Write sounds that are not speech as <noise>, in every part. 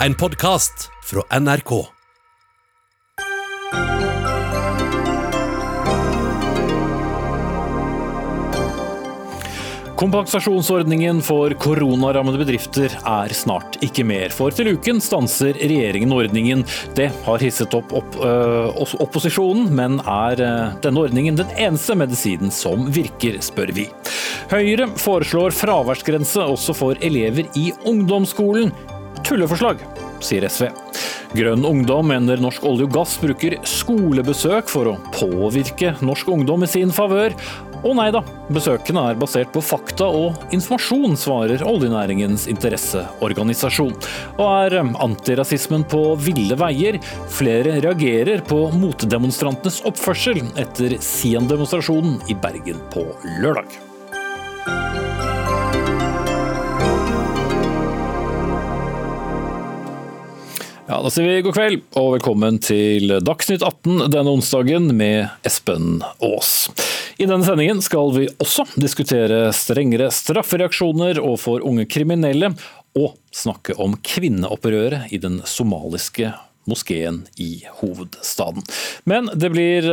En podkast fra NRK. Kompensasjonsordningen for koronarammede bedrifter er snart ikke mer, for til uken stanser regjeringen ordningen. Det har hisset opp, opp øh, opposisjonen, men er øh, denne ordningen den eneste medisinen som virker, spør vi. Høyre foreslår fraværsgrense også for elever i ungdomsskolen. Tulleforslag, sier SV. Grønn Ungdom mener Norsk olje og gass bruker skolebesøk for å påvirke norsk ungdom i sin favør. Og nei da, besøkene er basert på fakta og informasjon, svarer oljenæringens interesseorganisasjon. Og er antirasismen på ville veier? Flere reagerer på motdemonstrantenes oppførsel etter Sian-demonstrasjonen i Bergen på lørdag. Ja, Da sier vi god kveld og velkommen til Dagsnytt 18 denne onsdagen med Espen Aas. I denne sendingen skal vi også diskutere strengere straffereaksjoner overfor unge kriminelle, og snakke om kvinneopprøret i den somaliske moskeen i hovedstaden. Men det blir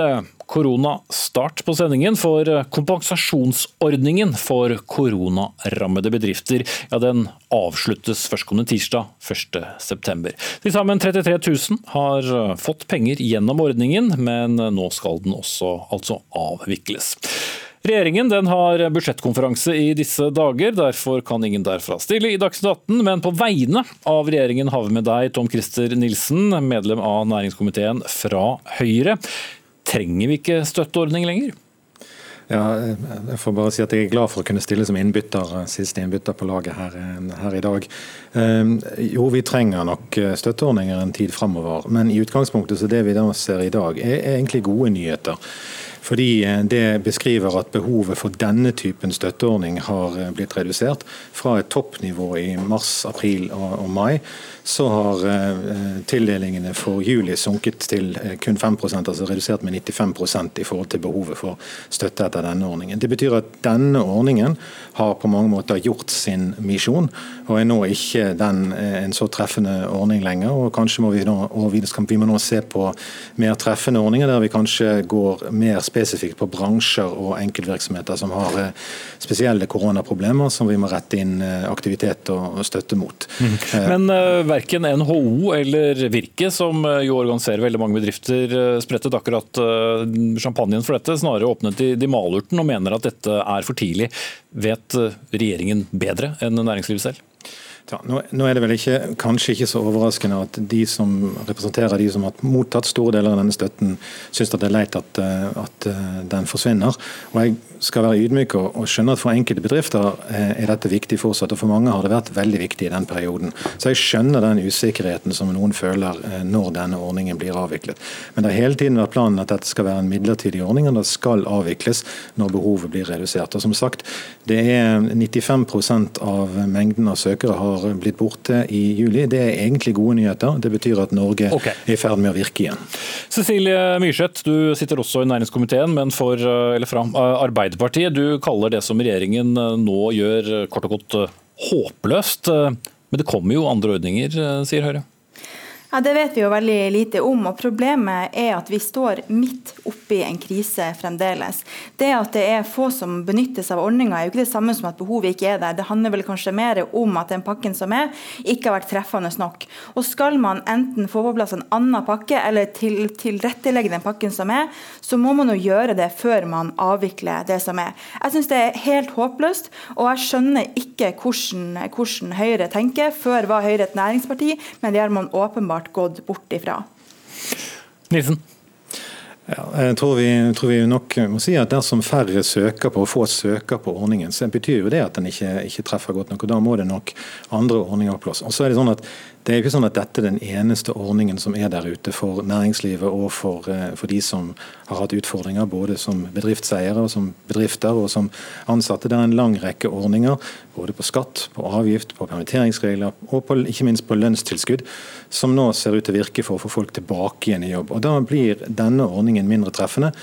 eh, koronastart på sendingen, for eh, kompensasjonsordningen for koronarammede bedrifter ja, den avsluttes førstkommende tirsdag 1.9. Til sammen 33 000 har eh, fått penger gjennom ordningen, men nå skal den også altså avvikles. Regjeringen har budsjettkonferanse i disse dager, derfor kan ingen derfra stille i Dagsnytt 18. Men på vegne av regjeringen har vi med deg Tom Christer Nilsen, medlem av næringskomiteen fra Høyre. Trenger vi ikke støtteordning lenger? Ja, jeg får bare si at jeg er glad for å kunne stille som innbytter, siste innbytter på laget her, her i dag. Um, jo, vi trenger nok støtteordninger en tid framover, men i utgangspunktet så det vi da ser i dag, er egentlig gode nyheter. Fordi eh, det beskriver at behovet for denne typen støtteordning har eh, blitt redusert. Fra et toppnivå i mars, april og mai så har eh, tildelingene for juli sunket til kun 5% altså redusert med 95% i forhold til behovet for støtte etter denne ordningen. Det betyr at denne ordningen har på mange måter gjort sin misjon, og er nå ikke den, en så treffende ordning lenger. og Kanskje må vi nå, vi, vi må nå se på mer treffende ordninger, der vi kanskje går mer spesifikt på bransjer og enkeltvirksomheter som har spesielle koronaproblemer, som vi må rette inn aktivitet og støtte mot. Mm. Men verken NHO eller Virke, som eh, jo organiserer veldig mange bedrifter, eh, sprettet akkurat eh, champagnen for dette. Snarere åpnet de, de malurten og mener at dette er for tidlig. Vet regjeringen bedre enn næringslivet selv? Ja, nå, nå, er det vel ikke, kanskje ikke så overraskende at de som representerer de som har mottatt store deler av denne støtten, syns det er leit at, at den forsvinner. Og Jeg skal være ydmyk og, og skjønne at for enkelte bedrifter eh, er dette viktig fortsatt. Og for mange har det vært veldig viktig i den perioden. Så jeg skjønner den usikkerheten som noen føler eh, når denne ordningen blir avviklet. Men det har hele tiden vært planen at dette skal være en midlertidig ordning, og det skal avvikles når behovet blir redusert. Og som sagt, det er 95% av mengden av søkere har blitt borte i juli. Det er egentlig gode nyheter. Det betyr at Norge okay. er i ferd med å virke igjen. Cecilie Myrseth, du sitter også i næringskomiteen, men for, eh, eller fra Arbeiderpartiet Arbeiderpartiet du kaller det som regjeringen eh, nå gjør, eh, kort og godt eh, håpløst. Men det kommer jo andre ordninger, sier Høyre? Ja, Det vet vi jo veldig lite om. og Problemet er at vi står midt oppi en krise fremdeles. Det at det er få som benyttes av ordninga, er jo ikke det samme som at behovet ikke er der. Det handler vel kanskje mer om at den pakken som er, ikke har vært treffende nok. Og Skal man enten få på plass en annen pakke eller til, tilrettelegge den pakken som er, så må man jo gjøre det før man avvikler det som er. Jeg syns det er helt håpløst, og jeg skjønner ikke hvordan, hvordan Høyre tenker. Før var Høyre et næringsparti, men det har man åpenbart åpenbart gått bort ifra. Nilsen. Ja, jeg tror vi, tror vi, nok må si at Dersom færre søker på, få søker på ordningen, så betyr jo det at den ikke, ikke treffer godt nok. og Da må det nok andre ordninger på plass. Og så er Det sånn at det er ikke sånn at dette er den eneste ordningen som er der ute for næringslivet og for, eh, for de som har hatt utfordringer, både som bedriftseiere, og som bedrifter og som ansatte. Det er en lang rekke ordninger, både på skatt, på avgift, på permitteringsregler og på, ikke minst på lønnstilskudd, som nå ser ut til å virke for å få folk tilbake igjen i jobb. Og Da blir denne ordningen mindre treffende.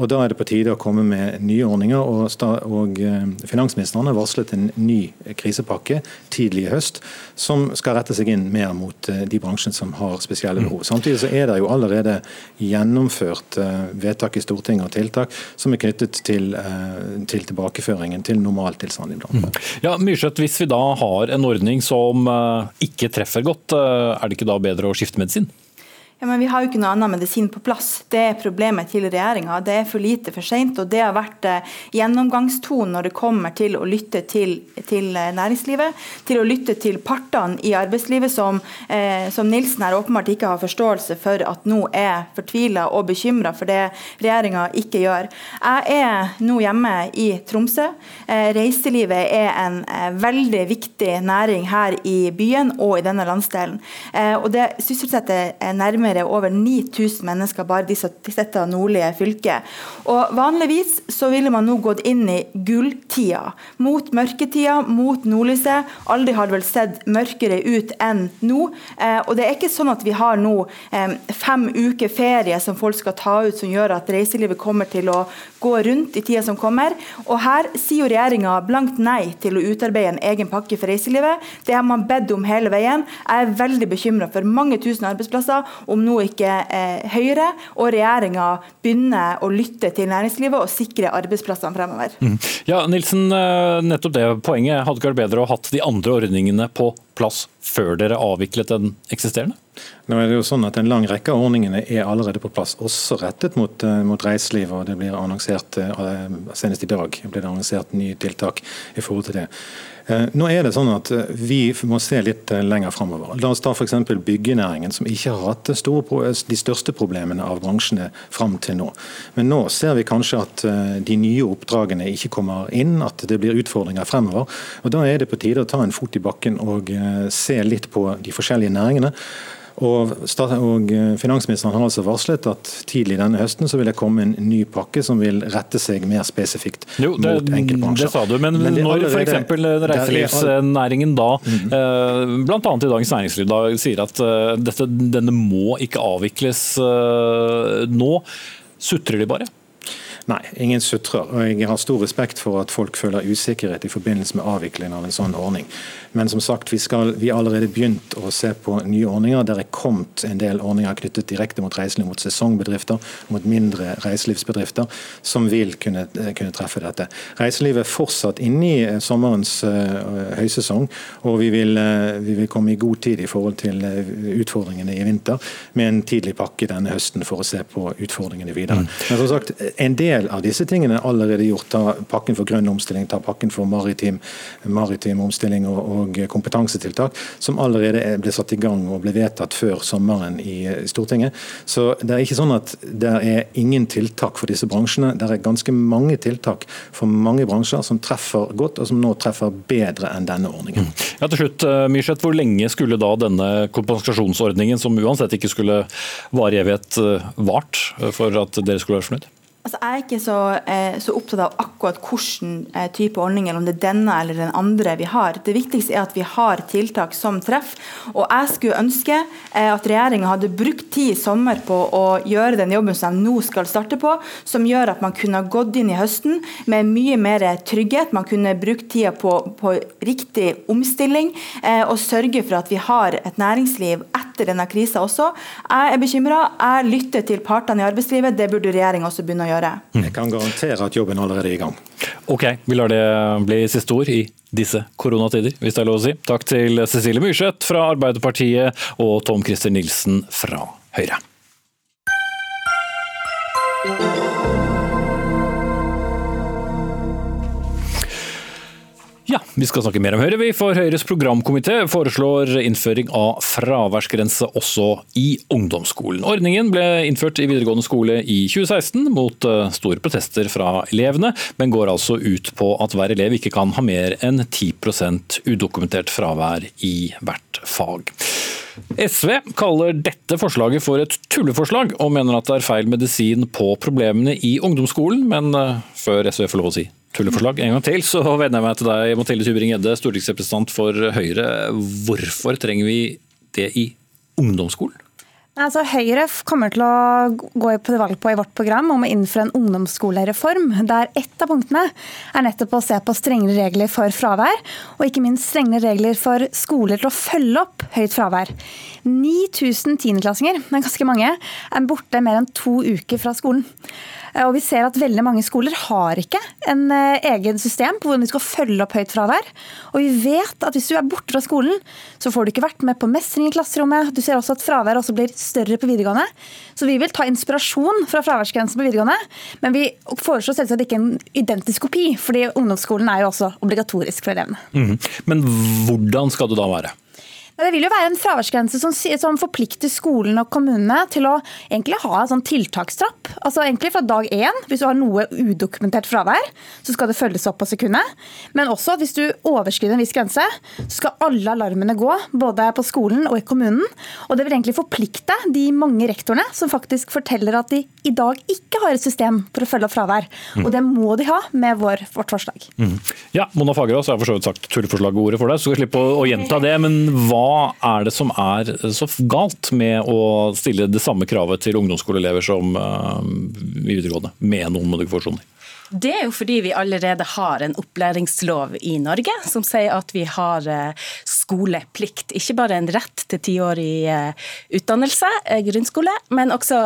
Og Da er det på tide å komme med nye ordninger. og, og eh, Finansministeren har varslet en ny krisepakke tidlig i høst, som skal rette seg inn mer mot eh, de bransjene som har spesielle behov. Samtidig så er det jo allerede gjennomført eh, vedtak i Stortinget og tiltak som er knyttet til, til tilbakeføringen til normaltilstand i bransjen. Mm. Ja, Myrseth, hvis vi da har en ordning som ikke treffer godt, er det ikke da bedre å skifte medisin? Ja, men Vi har jo ikke noe annen medisin på plass. Det er problemet til regjeringa. Det er for lite for seint. Og det har vært eh, gjennomgangstonen når det kommer til å lytte til, til, eh, næringslivet, til å lytte til partene i arbeidslivet, som, eh, som Nilsen her åpenbart ikke har forståelse for at nå er fortvila og bekymra for det regjeringa ikke gjør. Jeg er nå hjemme i Tromsø. Eh, reiselivet er en eh, veldig viktig næring her i byen og i denne landsdelen. Eh, og det sysselsetter nærmere nærmere over 9000 mennesker bare i dette nordlige fylket. Og Vanligvis så ville man nå gått inn i gulltida, mot mørketida, mot nordlyset. Aldri har det vel sett mørkere ut enn nå. Eh, og det er ikke sånn at vi har nå eh, fem uker ferie som folk skal ta ut, som gjør at reiselivet kommer til å gå rundt i tida som kommer. Og her sier jo regjeringa blankt nei til å utarbeide en egen pakke for reiselivet. Det har man bedt om hele veien. Jeg er veldig bekymra for mange tusen arbeidsplasser om om nå ikke eh, Høyre og regjeringa begynner å lytte til næringslivet og sikre arbeidsplassene fremover. Mm. Ja, Nilsen, eh, nettopp det poenget. Hadde ikke vært bedre å hatt de andre ordningene på plass før dere avviklet den eksisterende? Nå er det jo sånn at En lang rekke av ordningene er allerede på plass, også rettet mot, eh, mot reiselivet. og det blir annonsert, eh, Senest i dag ble det annonsert nye tiltak i forhold til det. Eh, nå er det sånn at eh, Vi må se litt eh, lenger framover. La oss ta f.eks. byggenæringen, som ikke har hatt store, de største problemene av bransjene fram til nå. Men nå ser vi kanskje at de nye oppdragene ikke kommer inn, at det blir utfordringer fremover. Og Da er det på tide å ta en fot i bakken og se litt på de forskjellige næringene. Og, og eh, Finansministeren har altså varslet at tidlig denne høsten så vil det komme en ny pakke som vil rette seg mer spesifikt jo, det, mot enkeltbransjer. Det sa du, men, men når f.eks. reiselivsnæringen da, mm. eh, bl.a. i Dagens Næringsliv, da, sier at uh, dette, denne må ikke avvikles nå, sutrer de bare? Nei, ingen sutrer. Og jeg har stor respekt for at folk føler usikkerhet i forbindelse med avviklingen av en sånn ordning. Men som sagt, vi, skal, vi har allerede begynt å se på nye ordninger. Der er kommet en del ordninger knyttet direkte mot reiseliv, mot sesongbedrifter, mot mindre reiselivsbedrifter, som vil kunne, kunne treffe dette. Reiselivet er fortsatt inne i sommerens uh, høysesong, og vi vil, uh, vi vil, komme i god tid i forhold til uh, utfordringene i vinter, med en tidlig pakke denne høsten for å se på utfordringene videre. Mm. Men som sagt, en del av disse tingene er allerede gjort. Ta pakken for grønn omstilling, ta pakken for maritim, maritim omstilling og, og kompetansetiltak som allerede ble satt i gang og ble vedtatt før sommeren i Stortinget. Så det er ikke sånn at det er ingen tiltak for disse bransjene. Det er ganske mange tiltak for mange bransjer som treffer godt, og som nå treffer bedre enn denne ordningen. Ja, til slutt, eh, Myrseth, Hvor lenge skulle da denne kompensasjonsordningen, som uansett ikke skulle vare i evighet, eh, vart for at dere skulle være fornøyd? Altså, jeg er ikke så, eh, så, opptatt av akkurat hvilken eh, type ordning, eller om det er denne eller den andre vi har. Det viktigste er at vi har tiltak som treffer. Og jeg skulle ønske eh, at regjeringa hadde brukt tid i sommer på å gjøre den jobben som de nå skal starte på, som gjør at man kunne gått inn i høsten med mye mer trygghet. Man kunne brukt tida på, på riktig omstilling eh, og sørge for at vi har et næringsliv etter denne krisa også. Jeg er bekymra. Jeg lytter til partene i arbeidslivet. Det burde regjeringa også begynne å gjøre. Jeg kan garantere at jobben allerede er i gang. Ok, vi lar det bli siste ord i disse koronatider, hvis det er lov å si. Takk til Cecilie Myrseth fra Arbeiderpartiet og Tom Christer Nilsen fra Høyre. Ja, vi skal snakke mer om Høyre, vi. For Høyres programkomité foreslår innføring av fraværsgrense også i ungdomsskolen. Ordningen ble innført i videregående skole i 2016 mot eh, store protester fra elevene, men går altså ut på at hver elev ikke kan ha mer enn 10% udokumentert fravær i hvert fag. SV kaller dette forslaget for et tulleforslag, og mener at det er feil medisin på problemene i ungdomsskolen, men eh, før SV får lov å si tulleforslag en gang til, så vender jeg meg til deg, Mathilde Tybring-Gjedde, stortingsrepresentant for Høyre. Hvorfor trenger vi det i ungdomsskolen? Altså, Høyre kommer til å gå på valg på i vårt program om å innføre en ungdomsskolereform, der ett av punktene er nettopp å se på strengere regler for fravær, og ikke minst strengere regler for skoler til å følge opp høyt fravær. 9000 tiendeklassinger, er ganske mange, er borte mer enn to uker fra skolen. Eh, og vi ser at veldig mange skoler har ikke en eh, egen system på hvordan de skal følge opp høyt fravær. Og vi vet at hvis du er borte fra skolen, så får du ikke vært med på mestring i klasserommet. Du ser også at fraværet også blir større på videregående. Så vi vil ta inspirasjon fra fraværsgrensen på videregående, men vi foreslår selvsagt ikke en identisk kopi, fordi ungdomsskolen er jo også obligatorisk for elevene. Mm. Men hvordan skal det da være? Det vil jo være en fraværsgrense som, som, forplikter skolen og kommunene til å egentlig ha en sånn tiltakstrapp. Altså egentlig fra dag én, hvis du har noe udokumentert fravær, så skal det følges opp på sekundet. Men også at hvis du overskrider en viss grense, så skal alle alarmene gå, både på skolen og i kommunen. Og det vil egentlig forplikte de mange rektorene som faktisk forteller at de i dag ikke har et system for å følge opp fravær. Mm. Og det må de ha med vår, vårt forslag. Mm. Ja, Mona Fagerås har for så vidt sagt tulleforslaget ordet for deg, så skal vi slippe å, å gjenta det. Men hva er det som er så galt med å stille det samme kravet til ungdomsskoleelever som uh, i videregående, med noen modifikasjoner? Det er jo fordi vi allerede har en opplæringslov i Norge som sier at vi har eh, skoleplikt. Ikke bare en rett til tiårig eh, utdannelse, grunnskole, men også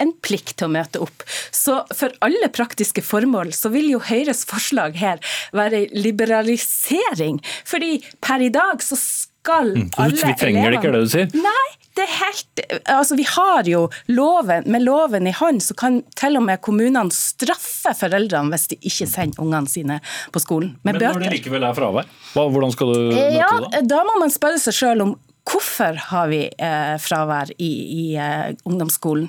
en plikt til å møte opp. Så for alle praktiske formål så vil jo Høyres forslag her være liberalisering. Fordi per i dag så skal mm, alle Vi trenger det ikke, er det du sier? Nei, det er helt Altså, vi har jo loven. Med loven i hånd så kan til og med kommunene straffe foreldrene hvis de ikke sender ungene sine på skolen. Med Men når det likevel er fravær, hvordan skal du møte ja, det? Da må man spørre seg sjøl om Hvorfor har vi eh, fravær i, i eh, ungdomsskolen?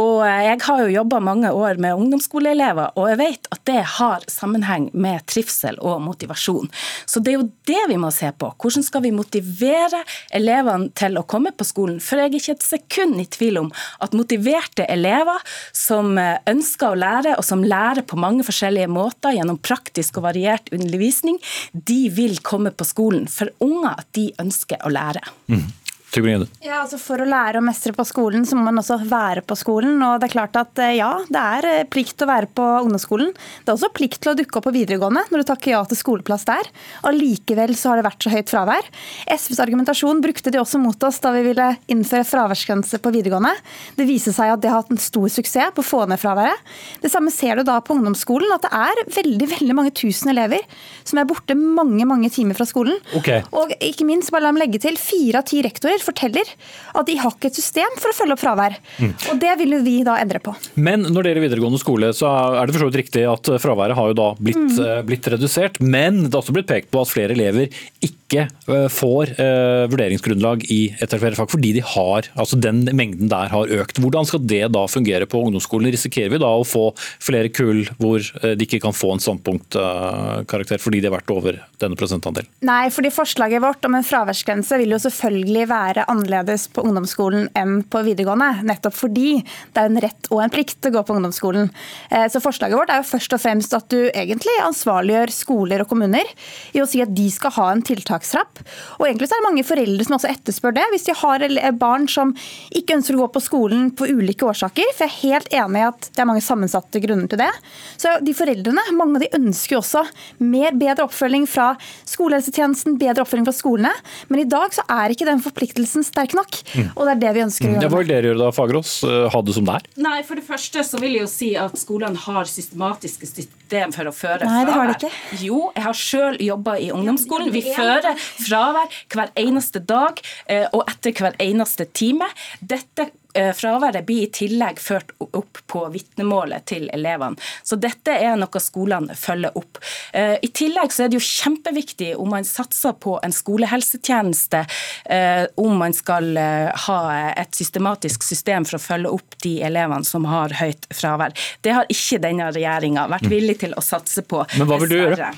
Og eh, jeg har jo jobba mange år med ungdomsskoleelever, og jeg vet at det har sammenheng med trivsel og motivasjon. Så det er jo det vi må se på. Hvordan skal vi motivere elevene til å komme på skolen? For jeg er ikke et sekund i tvil om at motiverte elever som eh, ønsker å lære, og som lærer på mange forskjellige måter gjennom praktisk og variert undervisning, de vil komme på skolen. For unger, de ønsker å lære. Mm. Mm-hmm. Ja, altså For å lære å mestre på skolen, så må man også være på skolen. og det er klart at eh, ja, det er eh, plikt å være på ungdomsskolen. Det er også plikt til å dukke opp på videregående når du takker ja til skoleplass der. Allikevel så har det vært så høyt fravær. SVs argumentasjon brukte de også mot oss da vi ville innføre fraværsgrense på videregående. Det viser seg at det har hatt en stor suksess på å få ned fraværet. Det samme ser du da på ungdomsskolen, at det er veldig veldig mange tusen elever som er borte mange mange timer fra skolen. Okay. Og ikke minst, bare la meg legge til, fire av ti rektorer forteller at de har ikke et system for å følge opp fravær. Mm. Og Det vil vi da endre på. Men når det gjelder videregående skole, så er det for så vidt riktig at fraværet har jo da blitt, mm. Eh, blitt redusert. Men det har også blitt pekt på at flere elever ikke eh, får uh, vurderingsgrunnlag i et eller fag fordi de har, altså den mengden der har økt. Hvordan skal det da fungere på ungdomsskolen? Risikerer vi da å få flere kull hvor de ikke kan få en standpunktkarakter fordi de har vært over denne prosentandelen? Nei, fordi forslaget vårt om en fraværsgrense vil jo selvfølgelig være annerledes på ungdomsskolen enn på videregående. Nettopp fordi det er en rett og en plikt å gå på ungdomsskolen. Eh, så Forslaget vårt er jo først og fremst at du egentlig ansvarliggjør skoler og kommuner i å si at de skal ha en tiltakstrapp. Og egentlig så er det mange foreldre som også etterspør det. Hvis de har barn som ikke ønsker å gå på skolen på ulike årsaker. For jeg er helt enig i at det er mange sammensatte grunner til det. Så de foreldrene, mange av de ønsker jo også mer bedre oppfølging fra skolehelsetjenesten, bedre oppfølging fra skolene. Men i dag så er ikke den forpliktelsen sterk nok. Mm. Og det er det vi ønsker å gjøre. Hva vil dere gjøre da, Fagerås? Eh, ha det som det er? Nei, for det første så vil jeg jo si at skolene har systematiske system for å føre Nei, det har de ikke. Jo, jeg har sjøl jobba i ungdomsskolen. Vi fører fravær hver eneste dag eh, og etter hver eneste time. Dette fraværet blir i tillegg ført opp på vitnemålet til elevene. Så dette er noe skolene følger opp. Eh, I tillegg så er det jo kjempeviktig om man satser på en skolehelsetjeneste, eh, om man skal ha et systematisk system for å følge opp de elevene som har høyt fravær. Det har ikke denne regjeringa vært villig til å satse på. Men hva vil du gjøre?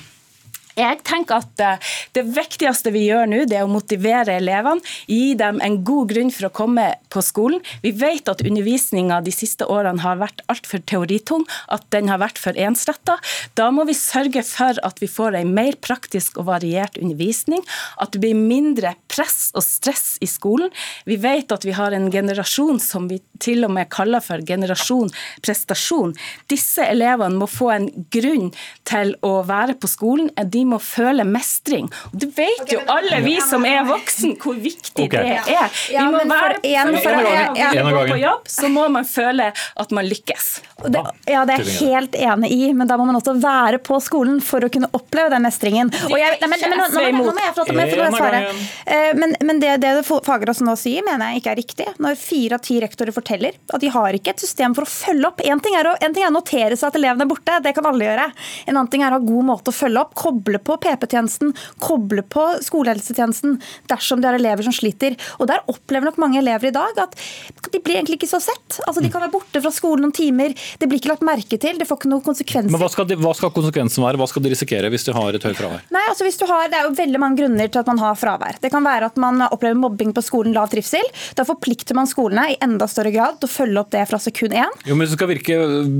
Jeg tenker at eh, Det viktigste vi gjør nå, det er å motivere elevene. Gi dem en god grunn for å komme på skolen. Vi vet at undervisninga de siste årene har vært altfor teoritung, at den har vært for ensretta. Da må vi sørge for at vi får en mer praktisk og variert undervisning. At det blir mindre press og stress i skolen. Vi vet at vi har en generasjon som vi til og med kaller for generasjon prestasjon. Disse elevene må få en grunn til å være på skolen. De må føle mestring. Det vet jo alle vi som er voksen, hvor viktig Okay. det er. Vi Ja, må være en- for en gang ja. En på jobb, så må man føle at man lykkes. Det, ja, det er jeg helt enig i, men da må man også være på skolen for å kunne oppleve den mestringen. Og jeg, nei, men, men, nå, nå, nå må jeg få svare. Eh, Men, men det, det Fagerås nå sier, mener jeg ikke er riktig. Når fire av ti rektorer forteller at de har ikke et system for å følge opp. En ting er å, en ting er å notere seg at elevene er borte, det kan alle gjøre. En annen ting er å ha god måte å følge opp. Koble på PP-tjenesten, koble på skolehelsetjenesten dersom det er elever som sliter. Og der opplever nok mange elever i dag at de blir egentlig ikke så sett. Altså, de kan være borte fra skolen noen timer, det blir ikke lagt merke til, det får ikke noen konsekvenser. Men hva skal, de, hva skal konsekvensen være? Hva skal de risikere hvis de har et høyt fravær? Nei, altså hvis du har, Det er jo veldig mange grunner til at man har fravær. Det kan være at man opplever mobbing på skolen, lav trivsel. Da forplikter man skolene i enda større grad til å følge opp det fra sekund én. Jo, men det skal virke,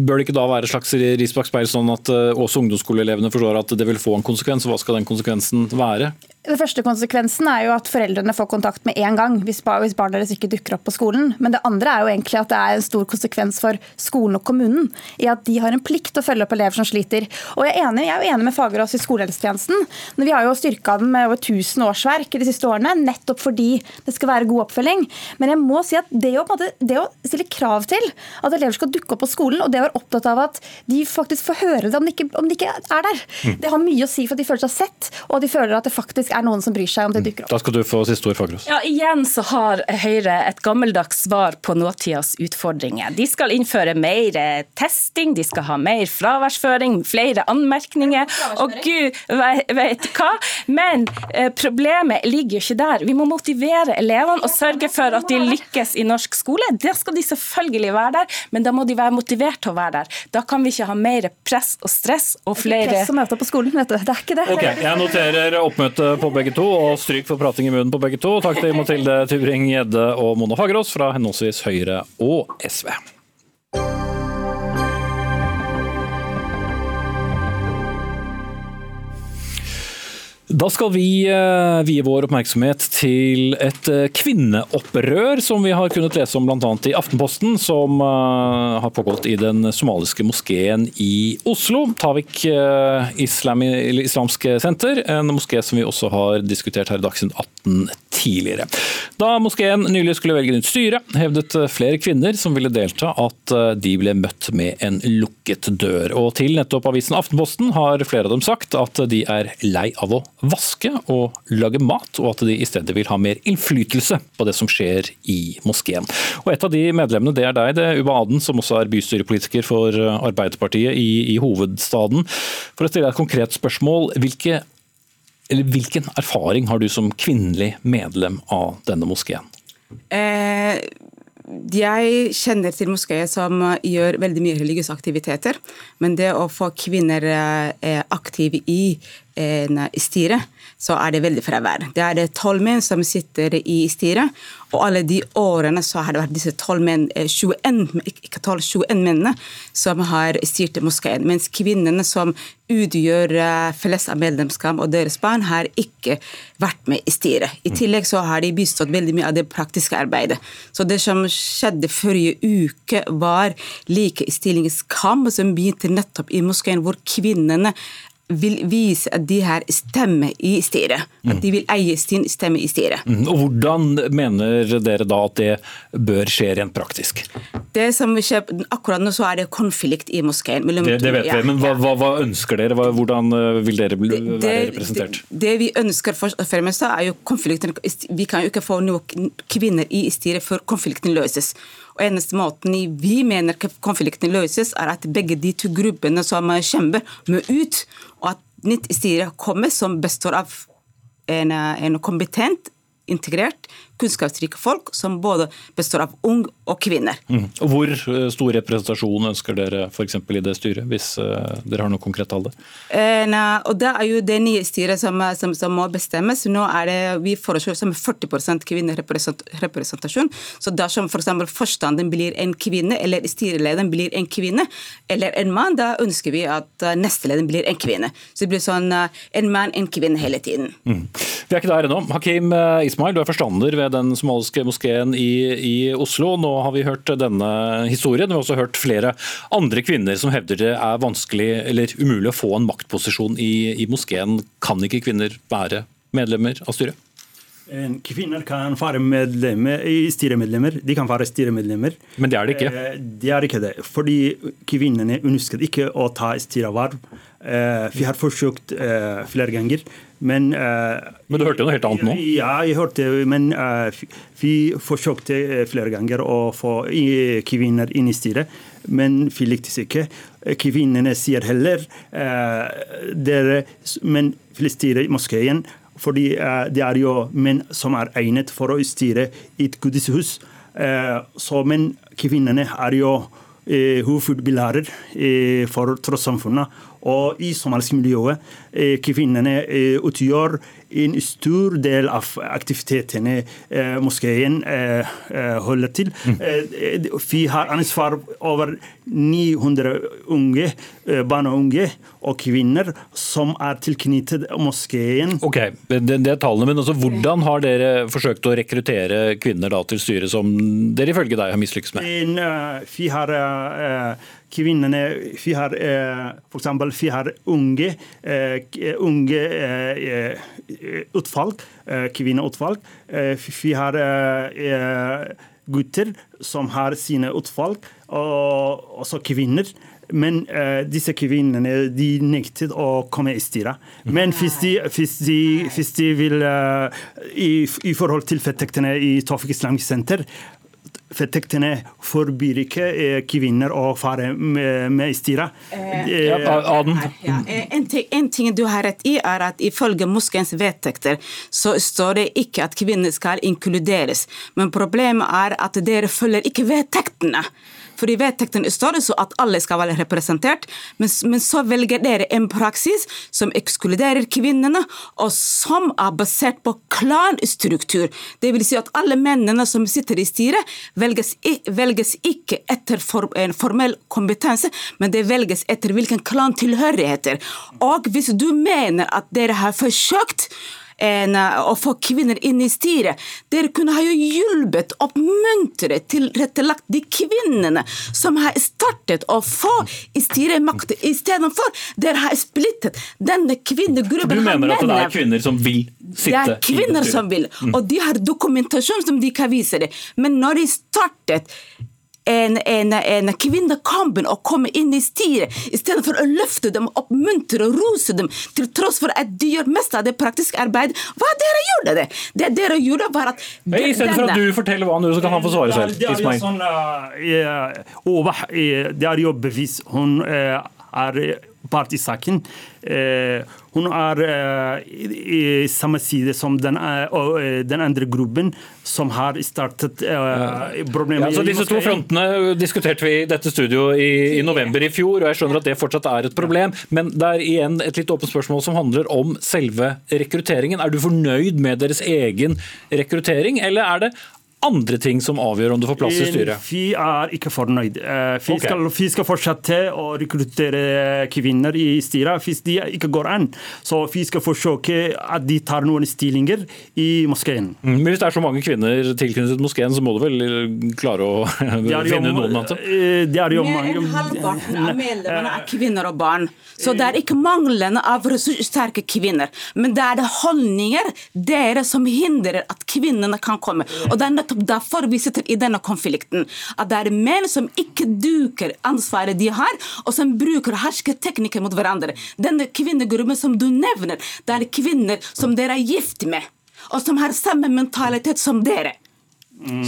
Bør det ikke da være et slags ris bak speil, sånn at eh, også ungdomsskoleelevene forstår at det vil få en konsekvens? Hva skal den konsekvensen være? Den første konsekvensen er jo at foreldrene får kontakt med en gang hvis, bar, hvis barnet deres ikke dukker opp på skolen. Men det andre er jo egentlig at det er en stor konsekvens for skolen og kommunen i at de har en plikt til å følge opp elever som sliter. Og Jeg er enig, jeg er jo enig med Fagerås i skolehelsetjenesten. Men vi har jo styrka den med over 1000 årsverk de siste årene, nettopp fordi det skal være god oppfølging. Men jeg må si at det å, det å stille krav til at elever skal dukke opp på skolen, og det å være opptatt av at de faktisk får høre det om de ikke, om de ikke er der, det har mye å si for at de føler seg sett, og at de føler at det faktisk er noen som bryr seg om det dukker opp. Da skal du få siste ord, Fagerås. Ja, Igjen så har Høyre et gammeldags svar på nåtidas utfordringer. De skal innføre mer eh, testing, de skal ha mer fraværsføring, flere anmerkninger. Og gud vet hva. Men eh, problemet ligger jo ikke der. Vi må motivere elevene og sørge for at de lykkes i norsk skole. Det skal de selvfølgelig være der, men da må de være motivert til å være der. Da kan vi ikke ha mer press og stress og flere Press og møter på skolen, vet du. Det er ikke det. Ok, Jeg noterer oppmøte på begge to, og stryk for prating i munnen på begge to. Takk til Mathilde Tybring-Gjedde og Mona Fagerås fra henholdsvis Høyre og SV. Da skal vi eh, vie vår oppmerksomhet til et eh, kvinneopprør som vi har kunnet lese om bl.a. i Aftenposten, som eh, har pågått i den somaliske moskeen i Oslo. Tavik Islami, Islamsk senter, en moské som vi også har diskutert her i Dagsnytt 18 tidligere. Da moskeen nylig skulle velge nytt styre, hevdet eh, flere kvinner som ville delta at eh, de ble møtt med en lukket dør. Og til nettopp avisen Aftenposten har flere av dem sagt at de er lei av å vaske og lage mat, og at de i stedet vil ha mer innflytelse på det som skjer i moskeen. Og Et av de medlemmene det er deg, det er Uba Aden, som også er bystyrepolitiker for Arbeiderpartiet i, i hovedstaden. For å stille deg et konkret spørsmål, hvilke, eller hvilken erfaring har du som kvinnelig medlem av denne moskeen? Eh, jeg kjenner til moskeer som gjør veldig mye religiøse aktiviteter, men det å få kvinner eh, aktive i en styre, så er det veldig fravær. Det er det tolv menn som sitter i styret, og alle de årene så har det vært disse 12 menn, eh, 21, ikke 12, 21 mennene som har styrt moskeen, mens kvinnene som utgjør eh, flest av medlemskap og deres barn, har ikke vært med i styret. I tillegg så har de bistått veldig mye av det praktiske arbeidet. Så det som skjedde forrige uke, var likestillingskamp som begynte nettopp i moskeen, hvor kvinnene vil vise at de har stemme i styret. At de vil eie sin stemme i styret. Mm, Og Hvordan mener dere da at det bør skje rent praktisk? Det som skjer Akkurat nå så er det konflikt i moskeen. Det, det vet vet ja, vi, men hva, hva, hva ønsker dere? Hvordan eh, vil dere bli, Det- være representert? Det, det vi ønsker først og fremst, er jo konflikten Vi kan jo ikke få noen kvinner i styret før konflikten løses. Og eneste måten vi mener konflikten løses, er at begge de to gruppene som kjemper, må ut, og at nytt styre kommer som består av en, en kompetent integrert, kunnskapsrike folk som både består av ung og kvinner. Mm. Og Hvor eh, stor representasjon ønsker dere f.eks. i det styret, hvis uh, dere har noe konkret tall der? Og Det er jo det nye styret som, som, som, må bestemmes. Nå er det, Vi foreslår som 40% kvinnerepresentasjon. Så dersom f.eks. For forstanden blir en kvinne, eller styrelederen blir en kvinne, eller en mann, da ønsker vi at nestelederen blir en kvinne. Så det blir sånn en mann, en kvinne hele tiden. Mm. Vi er ikke der ennå. Hakim Ismail, du er forstander ved den somaliske moskeen i, i, Oslo. Nå har vi hørt denne historien. Vi har også hørt flere andre kvinner som hevder det er vanskelig eller umulig å få en maktposisjon i, i moskeen. Kan ikke kvinner være medlemmer av styret? Kvinner kan være medlemmer, styremedlemmer. De kan være styremedlemmer. Men det er det ikke? Eh, det er ikke det. Fordi kvinnene ønsket ikke å ta styreverv. Eh, vi har forsøkt eh, flere ganger. Men, men du hørte noe helt annet nå? Ja, jeg hørte men vi forsøkte flere ganger å få kvinner inn i styret. Men vi lyktes ikke. Kvinnene sier heller dere, men styrer i moskeen fordi det er jo menn som er egnet for å styre et gudshus. Så, men kvinnene er jo hovedpilarer for trossamfunnet. Og i somaliske miljøet kvinnene utgjør en stor del av aktivitetene moskeen holder til. Vi har ansvar over 900 unge, barn og unge og kvinner som er tilknyttet moskeen. Ok, det, det er tallene, men altså, Hvordan har dere forsøkt å rekruttere kvinner da, til styret som dere ifølge deg har mislykkes med? En, vi har kvinnene Vi har f.eks. vi har unge, unge utvalg, kvinneutvalg. Vi har gutter som har sine utvalg, og også kvinner. Men uh, disse kvinnene de nektet å komme i styret. Men hvis de, hvis de, hvis de vil uh, i, i, forhold til fedtektene i Tofik Islamisk Senter Vedtektene forbyr ikke kvinner å fare med, med styret. Eh, ja, ja. en, ting, en, ting, du har rett i, er at ifølge moskeens vedtekter så står det ikke at kvinner skal inkluderes. Men problemet er at dere følger ikke vedtektene. For i vedtektene står det så at alle skal være representert, men, men, så velger dere en praksis som ekskluderer kvinnene, og som er basert på klanstruktur. Det vil si at alle mennene som sitter i styret, velges, velges ikke etter for, en formell kompetanse, men det velges etter hvilken klantilhørigheter. Og hvis du mener at dere har forsøkt en, å få kvinner inn i styret. Dere kunne ha jo hjulpet, oppmuntret, tilrettelagt de kvinnene som har startet å få i styret makt, istedenfor dere har splittet denne kvinnegruppen. Du mener at det er kvinner som vil sitte Det er kvinner som vil, mm. og de har dokumentasjon som de kan vise det. Men når de startet en, en, en kvinnekampen å komme inn i styret, istedenfor å løfte dem, oppmuntre og rose dem, til tross for at de gjør mest av det praktiske arbeidet. Hva dere gjorde det? Det dere gjorde, var at de, Istedenfor at du forteller hva han gjorde, så kan han få svare selv. Det er, jo sånn, uh, det er jo bevis. Hun uh, er part i saken. Uh, hun er uh, i, i, samme side som den, uh, den, andre gruppen som har startet problemet. Ja, så disse to frontene diskuterte vi i dette studio i, i, november i fjor, og jeg skjønner at det fortsatt er et problem. Men det er igjen et litt åpent spørsmål som handler om selve rekrutteringen. Er du fornøyd med deres egen rekruttering, eller er det andre ting som avgjør om du får plass i styret? Vi er ikke fornøyd. Eh, vi, okay. skal, vi skal fortsette å rekruttere kvinner i styret hvis de ikke går an. Så vi skal forsøke at de tar noen stillinger i moskeen. Mm, men hvis det er så mange kvinner tilknyttet moskeen, så må du vel eh, klare å <laughs> finne noen av dem? Eh, det er jo mange Mer enn halvparten av <laughs> medlemmene er kvinner og barn. Så det er ikke manglende av ressurssterke kvinner. Men det er det holdninger dere som hindrer at kvinnene kan komme. Og det er nettopp derfor vi sitter i denne konflikten. At det er menn som ikke duker ansvaret de har, og som bruker hersketeknikker mot hverandre. Denne kvinnegruppen som du nevner, det er kvinner som dere er gift med, og som har samme mentalitet som dere.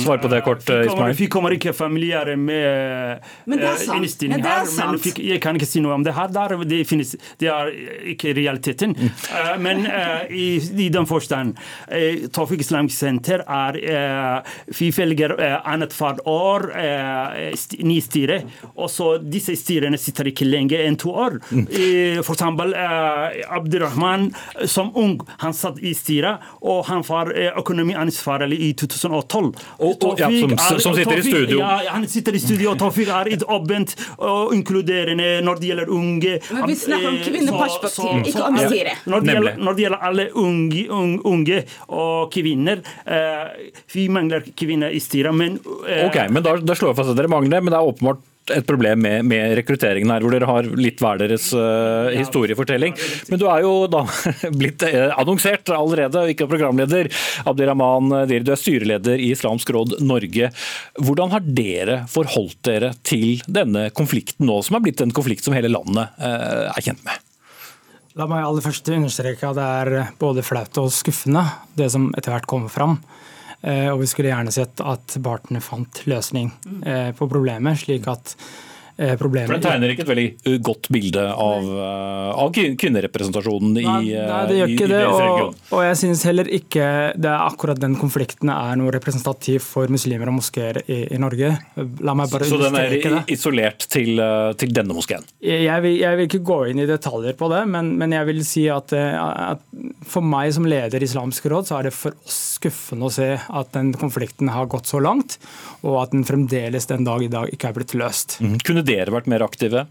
Svar på det kort, Ismail. vi kommer ikke familiære med Men det er eh, sant. innstilling er her, men fikk- jeg kan ikke si noe om det her. Der, det, finnes, det er ikke realiteten. Mm. Eh, men uh, i, i den forstand uh, Tawfiq Islamic Center er uh, Vi velger uh, annethvert år uh, st ny styre. Og så disse styrene sitter ikke lenge enn to år. Mm. Eh, for eksempel uh, Abdurrahman som ung, han satt i styret, og han var uh, økonomiansvarlig i 2012. Og- og- ja, som- er- som sitter i studio. Ja, han sitter i studio, og Tawfiq er et åpent og inkluderende når det gjelder unge. Men vi snakker om Eh, kvinneperspektiv, ikke om styre. Når det, gjelder, når det gjelder alle unge, unge, unge og kvinner eh, Vi mangler kvinner i styret, men eh, Ok, men da, da slår jeg fast at dere mangler, men det er åpenbart et problem med, med rekrutteringen her, hvor dere har litt hver deres uh, historiefortelling. Men du er jo da <laughs> blitt eh, annonsert allerede, ikke programleder. Abdirahman Dir, du er styreleder i Islamsk råd Norge. Hvordan har dere forholdt dere til denne konflikten nå, som er blitt en konflikt som hele landet uh, er kjent med? La meg aller først understreke at det er både flaut og skuffende, det som etter hvert kommer fram. Eh, Og vi skulle gjerne sett at partene fant løsning eh, på problemet, slik at eh, For problemet Den tegner ikke et veldig uh, godt bilde av, uh, av kvinnerepresentasjonen i, Nei, uh, nei, det gjør i- ikke i det. Og, og jeg syns heller ikke det er akkurat den konflikten er noe representativ for muslimer og moskeer i, i Norge. La meg bare Så den er det. isolert til, til denne moskeen? Jeg vil, jeg vil ikke gå inn i detaljer på det, men, men jeg vil si at, eh, at for meg som leder i Islamsk råd, så er det for oss skuffende å se at den konflikten har gått så langt, og at den fremdeles den dag i dag ikke er blitt løst. Mm. Kunne dere vært mer aktive?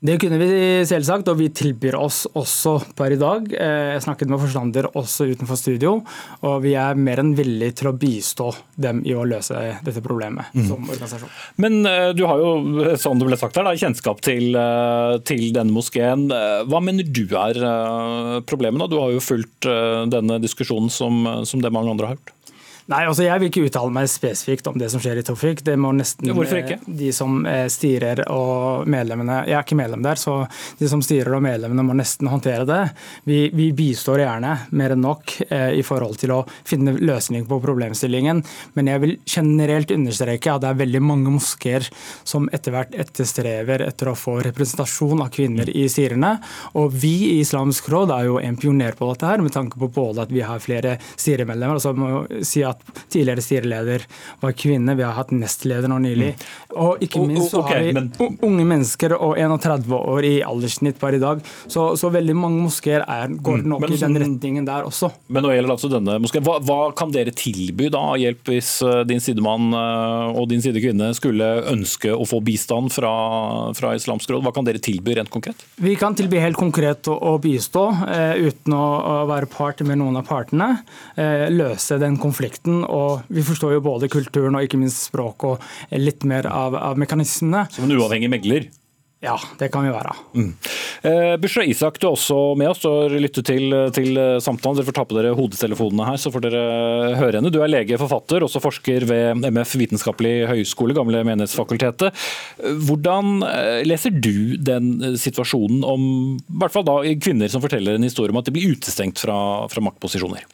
Det kunne vi selvsagt, og vi tilbyr oss også per i dag. Eh, Jeg snakket med forstander også utenfor studio, og vi er mer enn villige til å bistå dem i å løse dette problemet som organisasjon. Men uh, du har jo, som det ble sagt her, da, kjennskap til, til denne moskeen. Hva mener du er problemet? da? Du har jo fulgt denne diskusjonen som, som det mange andre har gjort. Nei, altså Jeg vil ikke uttale meg spesifikt om det som skjer i Tofik. Det må nesten eh, de som eh, styrer og medlemmene Jeg er ikke medlem der, så de som styrer og medlemmene må nesten håndtere det. Vi, vi bistår gjerne mer enn nok eh, i forhold til å finne løsning på problemstillingen. Men jeg vil generelt understreke at det er veldig mange moskeer som etter hvert etterstrever etter å få representasjon av kvinner i styrene. Og vi i Islamsk råd er jo en pioner på dette her, med tanke på både at vi har flere styremedlemmer. altså så må si at Tidligere styreleder var kvinne, vi har hatt nestleder nå nylig. Og ikke minst så har vi unge mennesker og 31 år i alderssnitt per i dag. Så, så veldig mange moskeer er, går nok men i den retningen der også. Men nå gjelder altså denne moskeen. Hva, hva kan dere tilby da hjelp hvis uh, din sidemann uh, og din sidekvinne skulle ønske å få bistand fra, fra Islamsk råd? Hva kan dere tilby rent konkret? Vi kan tilby helt konkret å, å bistå, eh, uten å, å være part med noen av partene. Eh, løse den konflikten. Og vi forstår jo både kulturen og ikke minst språk og litt mer av, av mekanismene. Som en uavhengig megler? Ja, det kan vi være. Eh, Bushra Isak, du er også med oss og lytter til, til samtalen. Dere får ta på dere hodetelefonene her, så får dere høre henne. Du er lege, forfatter, også forsker ved MF Vitenskapelig høgskole, gamle Menighetsfakultetet. Eh, Hvordan eh, leser du den eh, situasjonen om i hvert fall da, kvinner som forteller en historie om at de blir utestengt fra, fra maktposisjoner?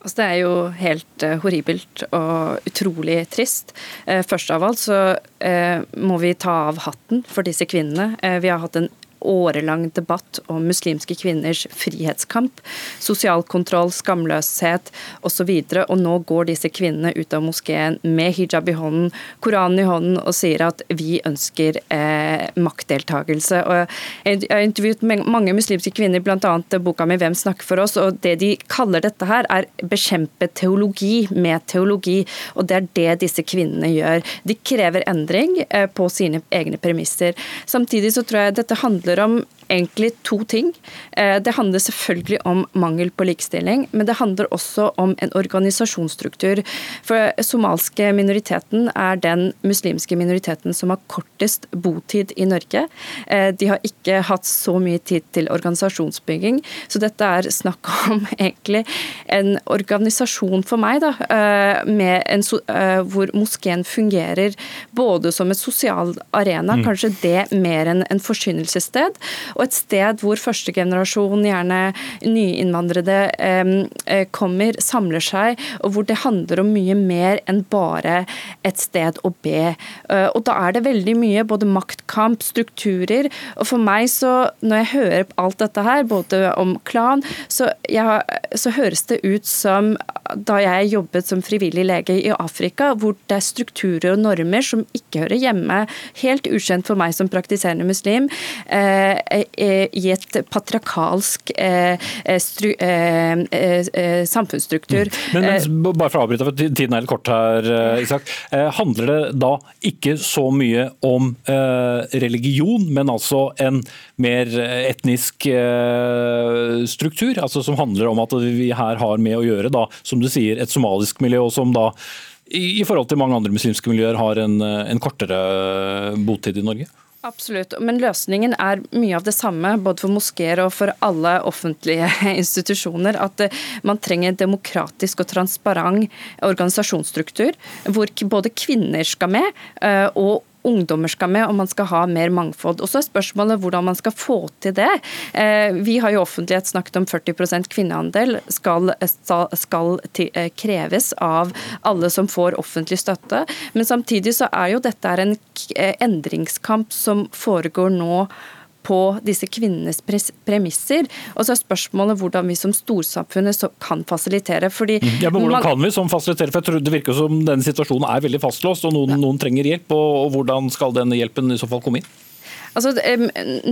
Altså, det er jo helt uh, horribelt og utrolig trist. Uh, først av alt så uh, må vi ta av hatten for disse kvinnene. Vi har hatt en årelang debatt om muslimske kvinners frihetskamp, sosial kontroll, skamløshet osv. Og, og nå går disse kvinnene ut av moskeen med hijab i hånden, Koranen i hånden og sier at vi ønsker eh, maktdeltagelse. Og jeg har intervjuet mange muslimske kvinner, bl.a. boka mi 'Hvem snakker for oss', og det de kaller dette her, er bekjempe teologi med teologi. Og det er det disse kvinnene gjør. De krever endring eh, på sine egne premisser. Samtidig så tror jeg dette handler om egentlig to ting. Eh, Det handler selvfølgelig om mangel på likestilling, men det handler også om en organisasjonsstruktur. For somalske minoriteten er den muslimske minoriteten som har kortest botid i Norge. Eh, De har ikke hatt så mye tid til organisasjonsbygging, så dette er snakk <laughs> om egentlig en organisasjon for meg, da, eh, med en, hvor moskeen fungerer både som en sosial arena, kanskje det mer enn en forkynnelsessted, sted, og et sted hvor første generasjon, gjerne nyinnvandrede, eh, kommer, samler seg, og hvor det handler om mye mer enn bare et sted å be. Og Da er det veldig mye både maktkamp, strukturer, og for meg så, når jeg hører alt dette her, både om klan, så, jeg, så høres det ut som da jeg jobbet som frivillig lege i Afrika, hvor det er strukturer og normer som ikke hører hjemme, helt ukjent for meg som praktiserende muslim, eh, eh, i et patriarkalsk eh, stru, samfunnsstruktur. Mm. Men, men, bare for å avbryte, for tiden er litt kort her, Isak. Handler det da ikke så mye om religion, men altså en mer etnisk struktur? altså Som handler om at vi her har med å gjøre da, som du sier, et somalisk miljø, og som da i, forhold til mange andre muslimske miljøer har en, en kortere botid i Norge? Absolutt, men løsningen er mye av det samme både for moskeer og for alle offentlige <laughs> institusjoner. At eh, man trenger en demokratisk og transparent organisasjonsstruktur, hvor både kvinner skal med, eh, og ungdommer skal med, og man skal ha mer mangfold. Og så er spørsmålet hvordan man skal få til det. Eh, vi har jo offentlighet snakket om 40 kvinneandel skal, skal eh, kreves av alle som får offentlig støtte. Men samtidig så er jo dette en eh, endringskamp som foregår nå på disse kvinnenes premisser. Og så er spørsmålet hvordan vi som storsamfunnet kan fasilitere. fordi... Mm. Ja, men Hvordan kan vi som fasilitere? For jeg tror Det virker som denne situasjonen er veldig fastlåst, og noen, noen trenger hjelp. Og, og hvordan skal denne hjelpen i så fall komme inn? Altså,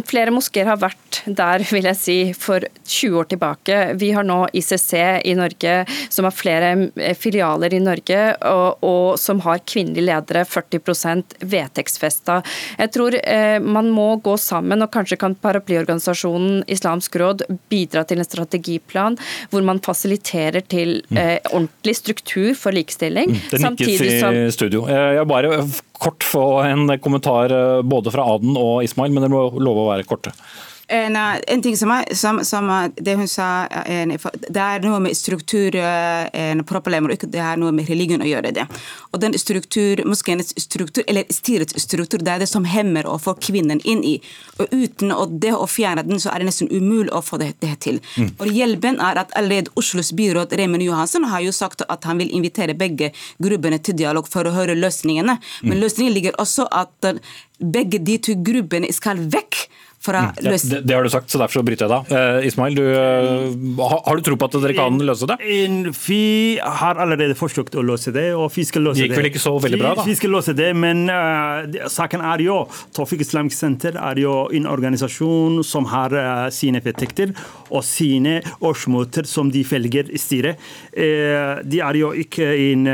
flere moskeer har vært der vil jeg si, for 20 år tilbake. Vi har nå ICC i Norge, som har flere eh, filialer i Norge, og, og som har kvinnelige ledere, 40% vedtektsfesta. Jeg tror eh, man må gå sammen, og kanskje kan paraplyorganisasjonen Islamsk råd bidra til en strategiplan hvor man fasiliterer til mm. eh, ordentlig struktur for likestilling. Mm, det nikkes i studio. Jeg bare kort få en kommentar eh, både fra Aden og Ismail, men det må love å være korte. En, en, ting som, er, som, som, det hun sa, en, det er noe med strukturproblemer, og ikke det har noe med religion å gjøre. det. Og den struktur, Moskeens struktur, eller styrets struktur, det er det som hemmer å få kvinnen inn i. Og Uten å det å fjerne den, så er det nesten umulig å få det, det til. Mm. Og Hjelpen er at allerede Oslos byråd Remen Johansen har jo sagt at han vil invitere begge gruppene til dialog for å høre løsningene. Men mm. løsningen ligger også at begge de to gruppene skal vekk fra mm, ja, det, det, har du sagt, så derfor så bryter jeg da. Eh, Ismail, du, uh, har du tro på at dere kan løse det? Vi har allerede forsøkt å løse det, og vi skal løse det. Det gikk vel ikke så veldig bra, da? Vi skal løse det, men uh, saken er jo Tofik Islamic Center er jo en organisasjon som har uh, sine vedtekter og sine årsmøter som de følger i styret. de er jo ikke en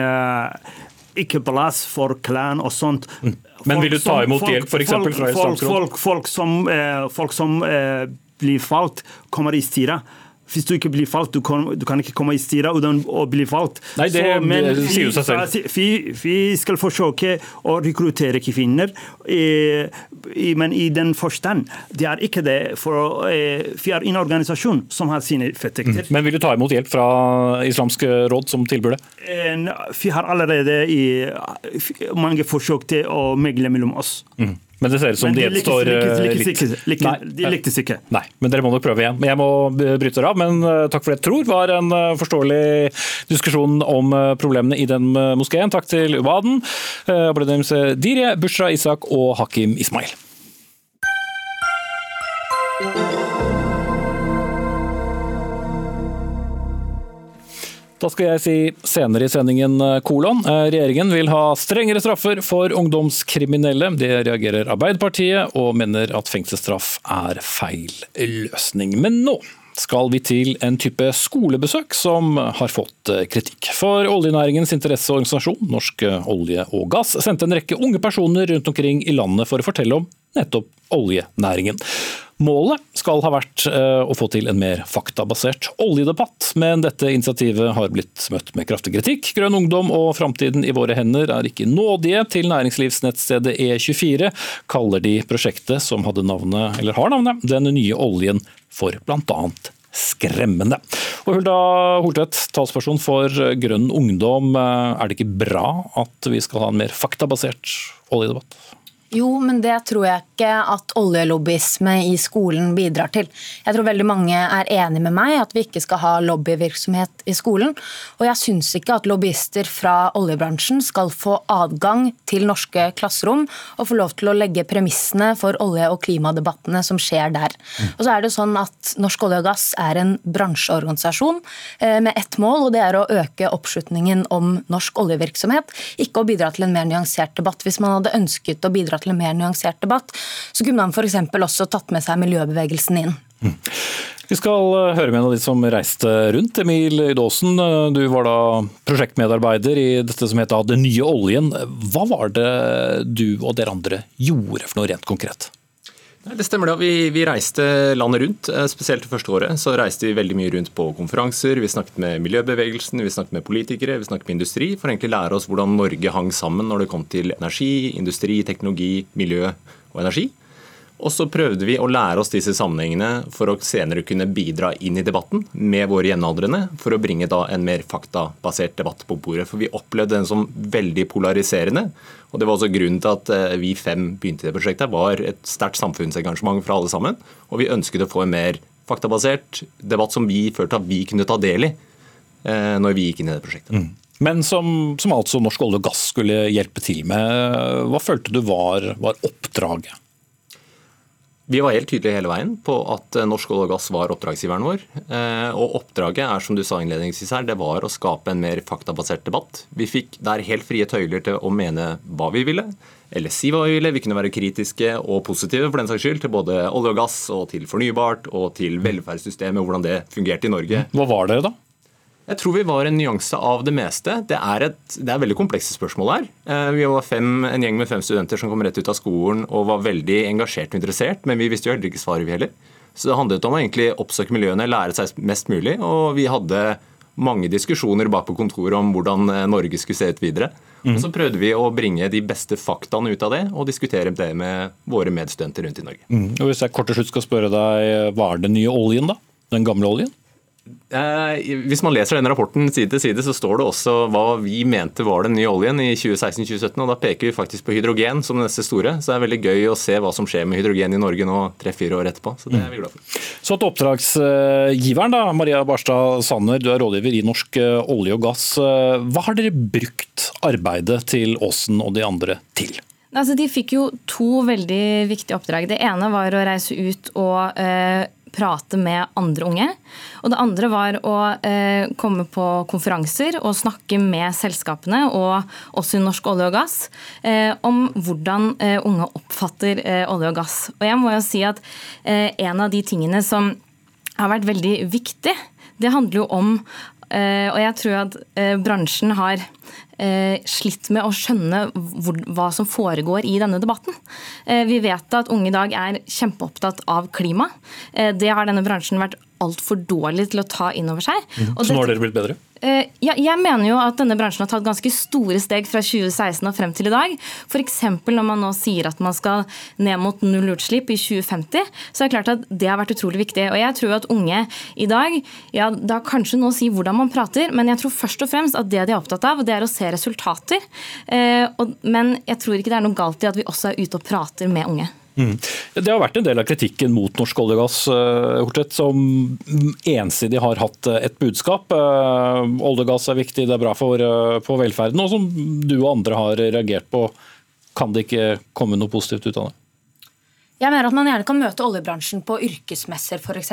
ikke plass for klan og sånt. Mm. Men vil du ta imot hjelp f.eks. fra Islamsk folk, som, eh, folk som eh, blir falt, kommer i styret. Hvis du ikke blir falt, du kan, du kan ikke komme i styret uten å bli falt. Nei, det, så, men det sier seg selv. Vi, vi, skal forsøke å rekruttere kvinner, eh, men i den forstand. Det er ikke det. For eh, vi er en organisasjon som har sine fettekter. Mm. Men vil du ta imot hjelp fra Islamsk råd som tilbyr det? Vi har allerede i, mange forsøk til å megle mellom oss. Mm. Men det ser ut som de gjenstår. De lyktes ikke. Nei, men dere må nok prøve igjen. Jeg må bryte dere av. Men eh, takk for det jeg tror var en eh, forståelig diskusjon om eh, problemene i den moskeen. Takk til Ubaden, Abledems Dirje, Bushra Isak og Hakim Ismail. Da skal jeg si senere i sendingen eh, kolon. Eh, regjeringen vil ha strengere straffer for ungdomskriminelle. Det reagerer Arbeiderpartiet, og mener at fengselsstraff er feil løsning. Men nå skal vi til en type skolebesøk som har fått eh, kritikk. For oljenæringens interesseorganisasjon, Norsk olje og gass, sendte en rekke unge personer rundt omkring i landet for å fortelle om nettopp oljenæringen. Målet skal ha vært eh, å få til en mer faktabasert oljedebatt, men dette initiativet har blitt møtt med kraftig kritikk. Grønn ungdom og Framtiden i våre hender er ikke nådige til næringslivsnettstedet E24, kaller de prosjektet som hadde navnet, eller har navnet, Den nye oljen, for bl.a. skremmende. Og Hulda Holtvedt, talsperson for Grønn ungdom, eh, er det ikke bra at vi skal ha en mer faktabasert oljedebatt? Jo, men det tror jeg ikke at oljelobbyisme i skolen bidrar til. Jeg tror veldig mange er enig med meg at vi ikke skal ha lobbyvirksomhet i skolen. Og jeg syns ikke at lobbyister fra oljebransjen skal få adgang til norske klasserom og få lov til å legge premissene for olje- og klimadebattene som skjer der. Og så er det sånn at Norsk olje og gass er en bransjeorganisasjon eh, med ett mål, og det er å øke oppslutningen om norsk oljevirksomhet, ikke å bidra til en mer nyansert debatt. Hvis man hadde ønsket å bidra til en mer nyansert debatt, så kunne man f.eks. også tatt med seg miljøbevegelsen inn. Vi skal eh, høre med en av de som reiste rundt. Emil Ydåsen, du var da prosjektmedarbeider i dette som heter Den nye oljen. Hva var det du og dere andre gjorde for noe rent konkret? Det stemmer det. Vi, vi, reiste landet rundt. Eh, spesielt det første året så reiste vi veldig mye rundt på konferanser. Vi snakket med miljøbevegelsen, vi snakket med politikere, vi snakket med industri. For egentlig lære oss hvordan Norge hang sammen når det kom til energi, industri, teknologi, miljø og energi. Og så prøvde vi å lære oss disse sammenhengene for å senere kunne bidra inn i debatten med våre jevnaldrende, for å bringe da en mer faktabasert debatt på bordet. For vi opplevde den som veldig polariserende. Og det var også grunnen til at eh, vi fem begynte det prosjektet. Var et sterkt samfunnsengasjement fra alle sammen. Og vi ønsket å få en mer faktabasert debatt som vi følte at vi kunne ta del i eh, når vi gikk inn i det prosjektet. Mm. Men som, som, altså Norsk olje og gass skulle hjelpe til med, hva følte du var, var oppdraget? Vi var helt tydelige hele veien på at eh, Norsk olje og gass var oppdragsgiveren vår. Eh, og Oppdraget er som du sa innledningsvis her, det var å skape en mer faktabasert debatt. Vi fikk der helt frie tøyler til å mene hva vi ville, eller si hva vi ville. Vi kunne være kritiske og positive for den saks skyld til både olje og gass og til fornybart og til velferdssystemet og hvordan det fungerte i Norge. Hva var dere da? Jeg tror vi var en nyanse av det meste. Det er, et, det er veldig komplekse spørsmål her. Eh, vi var fem, en gjeng med fem studenter som kom rett ut av skolen og var veldig engasjert og interessert, men vi visste jo heller ikke svaret, vi heller. Så det handlet om å egentlig oppsøke miljøene, lære seg mest mulig. Og vi hadde mange diskusjoner bak på kontoret om hvordan eh, Norge skulle se ut videre. Mm. Og så prøvde vi å bringe de beste faktaene ut av det, og diskutere det med våre medstudenter rundt i Norge. Mm. Og Hvis jeg kort til slutt skal spørre deg, hva er den nye oljen, da? Den gamle oljen? Eh, hvis man leser denne rapporten side til side, så står det også hva vi mente var den nye oljen i 2016-2017. og Da peker vi faktisk på hydrogen som det neste store. Så det er veldig gøy å se hva som skjer med hydrogen i Norge nå tre-fire år etterpå. Så det er vi glad for. Så til oppdragsgiveren, da. Maria Barstad Sanner, du er rådgiver i Norsk eh, olje og gass. Eh, hva har dere brukt arbeidet til Aasen og de andre til? Altså, de fikk jo to veldig viktige oppdrag. Det ene var å reise ut og eh, prate med andre unge. Og det andre var å eh, komme på konferanser og snakke med selskapene, og også i Norsk olje og gass, eh, om hvordan eh, unge oppfatter eh, olje og gass. Og jeg må jo si at eh, en av de tingene som har vært veldig viktig, det handler jo om og jeg tror at bransjen har Eh, slitt med å skjønne hva som foregår i denne debatten. Eh, vi vet at unge i dag er kjempeopptatt av klima. Eh, det har denne bransjen vært altfor dårlig til å ta inn over seg. Mm. Så nå har dere blitt bedre? Eh, jeg mener jo at denne bransjen har tatt ganske store steg fra 2016 og frem til i dag. F.eks. når man nå sier at man skal ned mot null utslipp i 2050, så er det klart at det har vært utrolig viktig. Og jeg tror at unge i dag ja, Det har kanskje noe å si hvordan man prater, men jeg tror først og fremst at det de er opptatt av, det er å se resultater. Eh, men jeg tror ikke det er noe galt i at vi også er ute og prater med unge. Mm. Det har vært en del av kritikken mot norsk olje og gass, eh, som ensidig har hatt eh, et budskap. Eh, olje og gass er viktig, det er bra for, for velferden, og som du og andre har reagert på. Kan det ikke komme noe positivt ut av det? Jeg mener at Man gjerne kan møte oljebransjen på yrkesmesser f.eks.,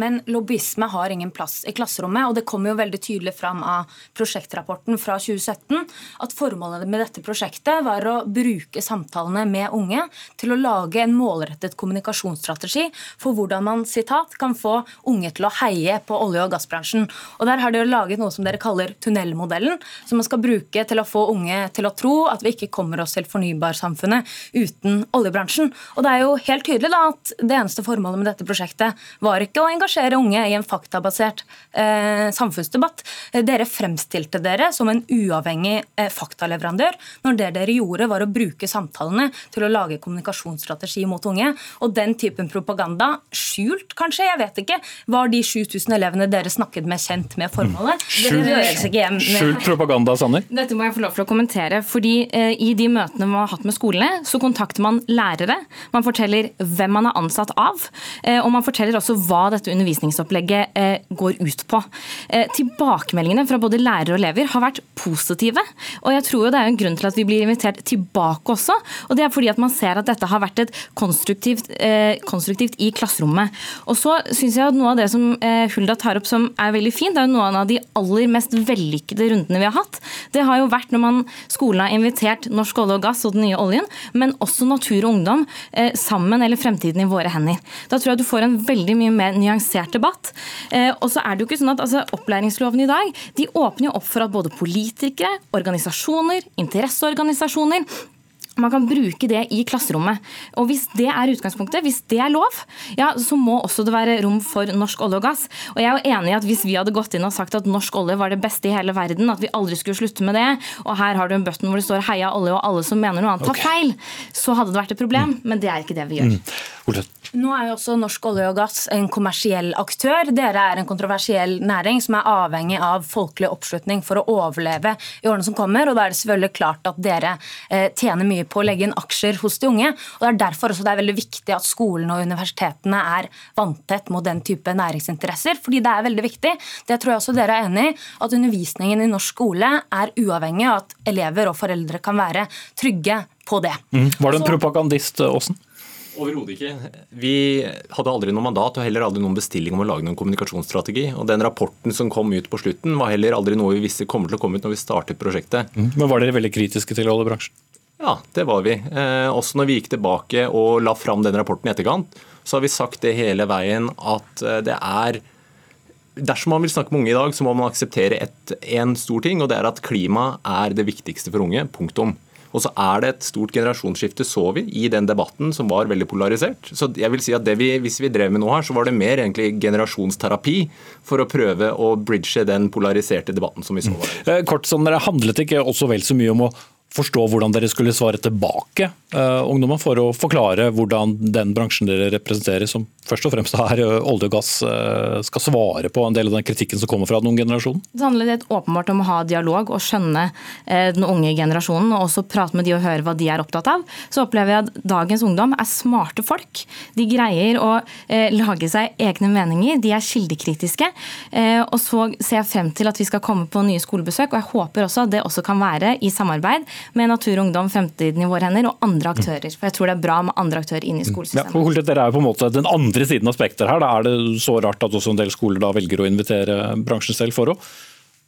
men lobbyisme har ingen plass i klasserommet. og Det kommer jo veldig tydelig fram av prosjektrapporten fra 2017 at formålet med dette prosjektet var å bruke samtalene med unge til å lage en målrettet kommunikasjonsstrategi for hvordan man sitat, kan få unge til å heie på olje- og gassbransjen. Og Der har de jo laget noe som dere kaller tunnelmodellen, som man skal bruke til å få unge til å tro at vi ikke kommer oss til fornybarsamfunnet uten oljebransjen. Og det er jo helt tydelig da, at det eneste formålet med dette prosjektet var ikke å engasjere unge i en faktabasert eh, samfunnsdebatt. Dere fremstilte dere som en uavhengig eh, faktaleverandør når det dere gjorde var å bruke samtalene til å lage kommunikasjonsstrategi mot unge. Og den typen propaganda, skjult kanskje, jeg vet ikke, var de 7000 elevene dere snakket med, kjent med formålet. Skjult, skjult propaganda, Sanner? Dette må jeg få lov til å kommentere. fordi eh, I de møtene man har hatt med skolene, så kontakter man lærere. Man forteller hvem man er ansatt av. Eh, og man forteller også hva dette undervisningsopplegget eh, går ut på. Eh, tilbakemeldingene fra både lærere og elever har vært positive. Og jeg tror det er en grunn til at vi blir invitert tilbake også. Og det er fordi at man ser at dette har vært et konstruktivt, konstruktivt i klasserommet. Og så synes jeg at noe av det som Hulda tar opp som er veldig fint, det er jo noen av de aller mest vellykkede rundene vi har hatt. Det har jo vært når man, skolen har invitert Norsk olje og gass og den nye oljen, men også Natur og Ungdom sammen eller Fremtiden i våre hender. Da tror jeg du får en veldig mye mer nyansert debatt. Eh, og så er det jo ikke sånn at altså, Opplæringsloven i dag de åpner jo opp for at både politikere, organisasjoner, interesseorganisasjoner man kan bruke det i klasserommet. Og Hvis det er utgangspunktet, hvis det er lov, ja, så må også det være rom for norsk olje og gass. Og jeg er jo enig i at Hvis vi hadde gått inn og sagt at norsk olje var det beste i hele verden, at vi aldri skulle slutte med det, og her har du en button hvor det står 'heia olje', og alle som mener noe annet tar feil, så hadde det vært et problem. Mm. Men det er ikke det vi gjør. Mm. Nå er jo også Norsk olje og gass en kommersiell aktør. Dere er en kontroversiell næring som er avhengig av folkelig oppslutning for å overleve i årene som kommer. og Da er det selvfølgelig klart at dere eh, tjener mye på å legge inn aksjer hos de unge. og Det er derfor også det er veldig viktig at skolene og universitetene er vanntett mot den type næringsinteresser. fordi det er veldig viktig. Det tror jeg også dere er enig i. At undervisningen i norsk skole er uavhengig av at elever og foreldre kan være trygge på det. Mm. Var du en propagandist, Aasen? Overhodet ikke. Vi hadde aldri noe mandat og heller aldri noen bestilling om å lage noen kommunikasjonsstrategi. Og Den rapporten som kom ut på slutten, var heller aldri noe vi visste kommer til å komme ut når vi startet prosjektet. Mm. Men Var dere veldig kritiske til oljebransjen? Ja, det var vi. Eh, også når vi gikk tilbake og la fram den rapporten i etterkant, så har vi sagt det hele veien at eh, det er Dersom man vil snakke med unge i dag, så må man akseptere en stor ting, og det er at klima er det viktigste for unge. Punktum. Og så er det et stort generasjonsskifte, så vi, i den debatten som var veldig polarisert. Så jeg vil si at vi, Hvis vi drev med noe her, så var det mer egentlig generasjonsterapi for å prøve å bridge den polariserte debatten som vi så var. Eh, kort sånn, Det handlet ikke også vel så mye om å forstå hvordan dere skulle svare tilbake uh, ungdommen, for å forklare hvordan den bransjen dere representerer, som først og fremst er uh, olje og gass, uh, skal svare på en del av den kritikken som kommer fra den unge generasjonen? Det handler helt åpenbart om å ha dialog og skjønne den unge generasjonen, og også prate med de og høre hva de er opptatt av. Så opplever jeg at dagens ungdom er smarte folk. De greier å lage seg egne meninger, de er kildekritiske. og så ser jeg frem til at vi skal komme på nye skolebesøk, og jeg håper også at det også kan være i samarbeid med Natur og Ungdom, Fremtiden i våre hender og andre aktører. For jeg tror det er bra med andre aktører inn i skolesystemet. Ja, dere er jo på en måte den andre siden av spekteret her. Da er det så rart at også en del skoler da velger å invitere bransjen selv for å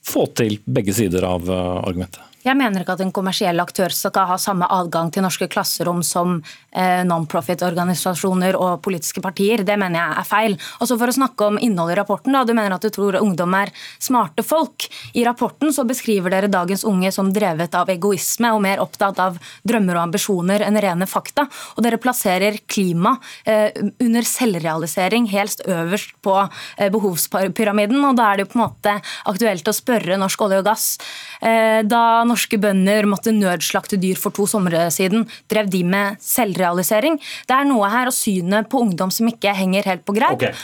få til begge sider av eh, argumentet? Jeg mener ikke at en kommersiell aktør skal ha samme adgang til norske klasserom som eh, non-profit-organisasjoner og politiske partier. Det mener jeg er feil. Og så For å snakke om innholdet i rapporten. Da. Du mener at du tror ungdom er smarte folk. I rapporten så beskriver dere dagens unge som drevet av egoisme og mer opptatt av drømmer og ambisjoner enn rene fakta. Og dere plasserer klima eh, under selvrealisering helst øverst på eh, behovspyramiden. Og da er det jo på en måte aktuelt å spørre Norsk olje og gass. Eh, da norske bønder måtte nødslakte dyr for to somre siden, drev de med selvrealisering? Det er noe her og synet på ungdom som ikke henger helt på greip. Okay.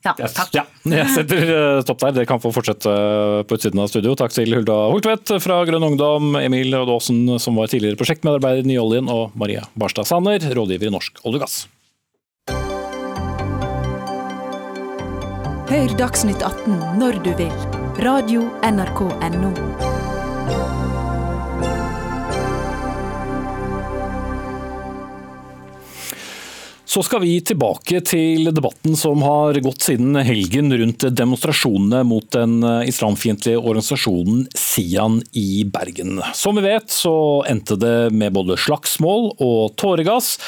Ja, takk. Ja, <laughs> jeg setter eh, stopp der. Dere kan få fortsette eh, på utsiden av studio. Takk til Hulda Holtvedt fra Grønn Ungdom, Emil Rådåsen, som var tidligere prosjektmedarbeider i Nyoljen, og Maria Barstad Sanner, rådgiver i Norsk olje og gass. Hør Dagsnytt 18 når du vil. Radio NRK Radio.nrk.no. Så skal vi tilbake til debatten som har gått siden helgen rundt demonstrasjonene mot den islamfiendtlige organisasjonen Sian i Bergen. Som vi vet så endte det med både slagsmål og tåregass.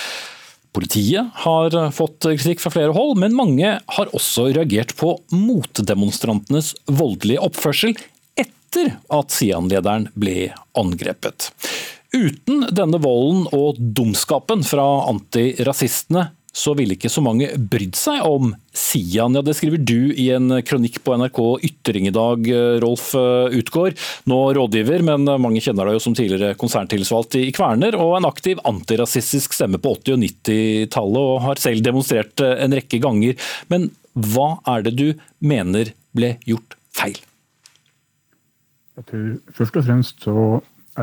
Politiet har fått kritikk fra flere hold, men mange har også reagert på motdemonstrantenes voldelige oppførsel etter at Sian-lederen ble angrepet. Uten denne volden og dumskapen fra antirasistene, så ville ikke så mange brydd seg om Sian. Ja, det skriver du i en kronikk på NRK Ytring i dag, Rolf Utgård. Nå rådgiver, men mange kjenner deg jo som tidligere konserntillitsvalgt i Kverner, og en aktiv antirasistisk stemme på 80- og 90-tallet, og har selv demonstrert en rekke ganger. Men hva er det du mener ble gjort feil? Jeg tror Først og fremst så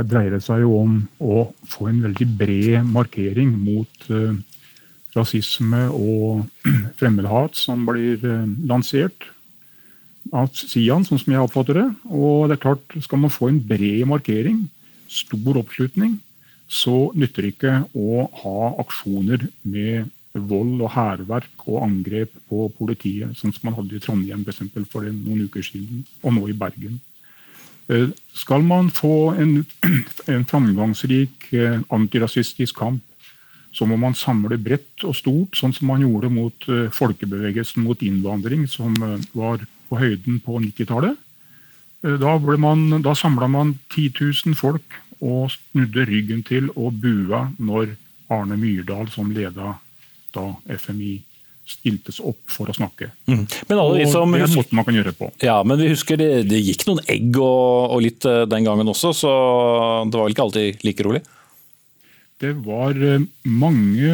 dreier det seg jo om å få en veldig bred markering mot uh, rasisme og <clears throat> fremmedhat som blir uh, lansert av Sian, sånn som jeg oppfatter det. Og det er klart, skal man få en bred markering, stor oppslutning, så nytter det ikke å ha aksjoner med vold og hærverk og angrep på politiet, sånn som man hadde i Trondheim for, eksempel, for noen uker siden, og nå i Bergen. Eh, skal man få en, <clears throat> en framgangsrik eh, antirasistisk kamp, så må man samle bredt og stort, sånn som man gjorde mot eh, folkebevegelsen mot innvandring, som var på høyden på 90-tallet. Da, da samla man 10 000 folk og snudde ryggen til og bua når Arne Myrdal, som leda da FMI, stiltes opp for å snakke. Mm. og det er en måte man kan gjøre på. Ja, men vi husker det, det gikk noen egg og, og, litt eh, den gangen også, så det var vel ikke alltid like rolig? Det var eh, mange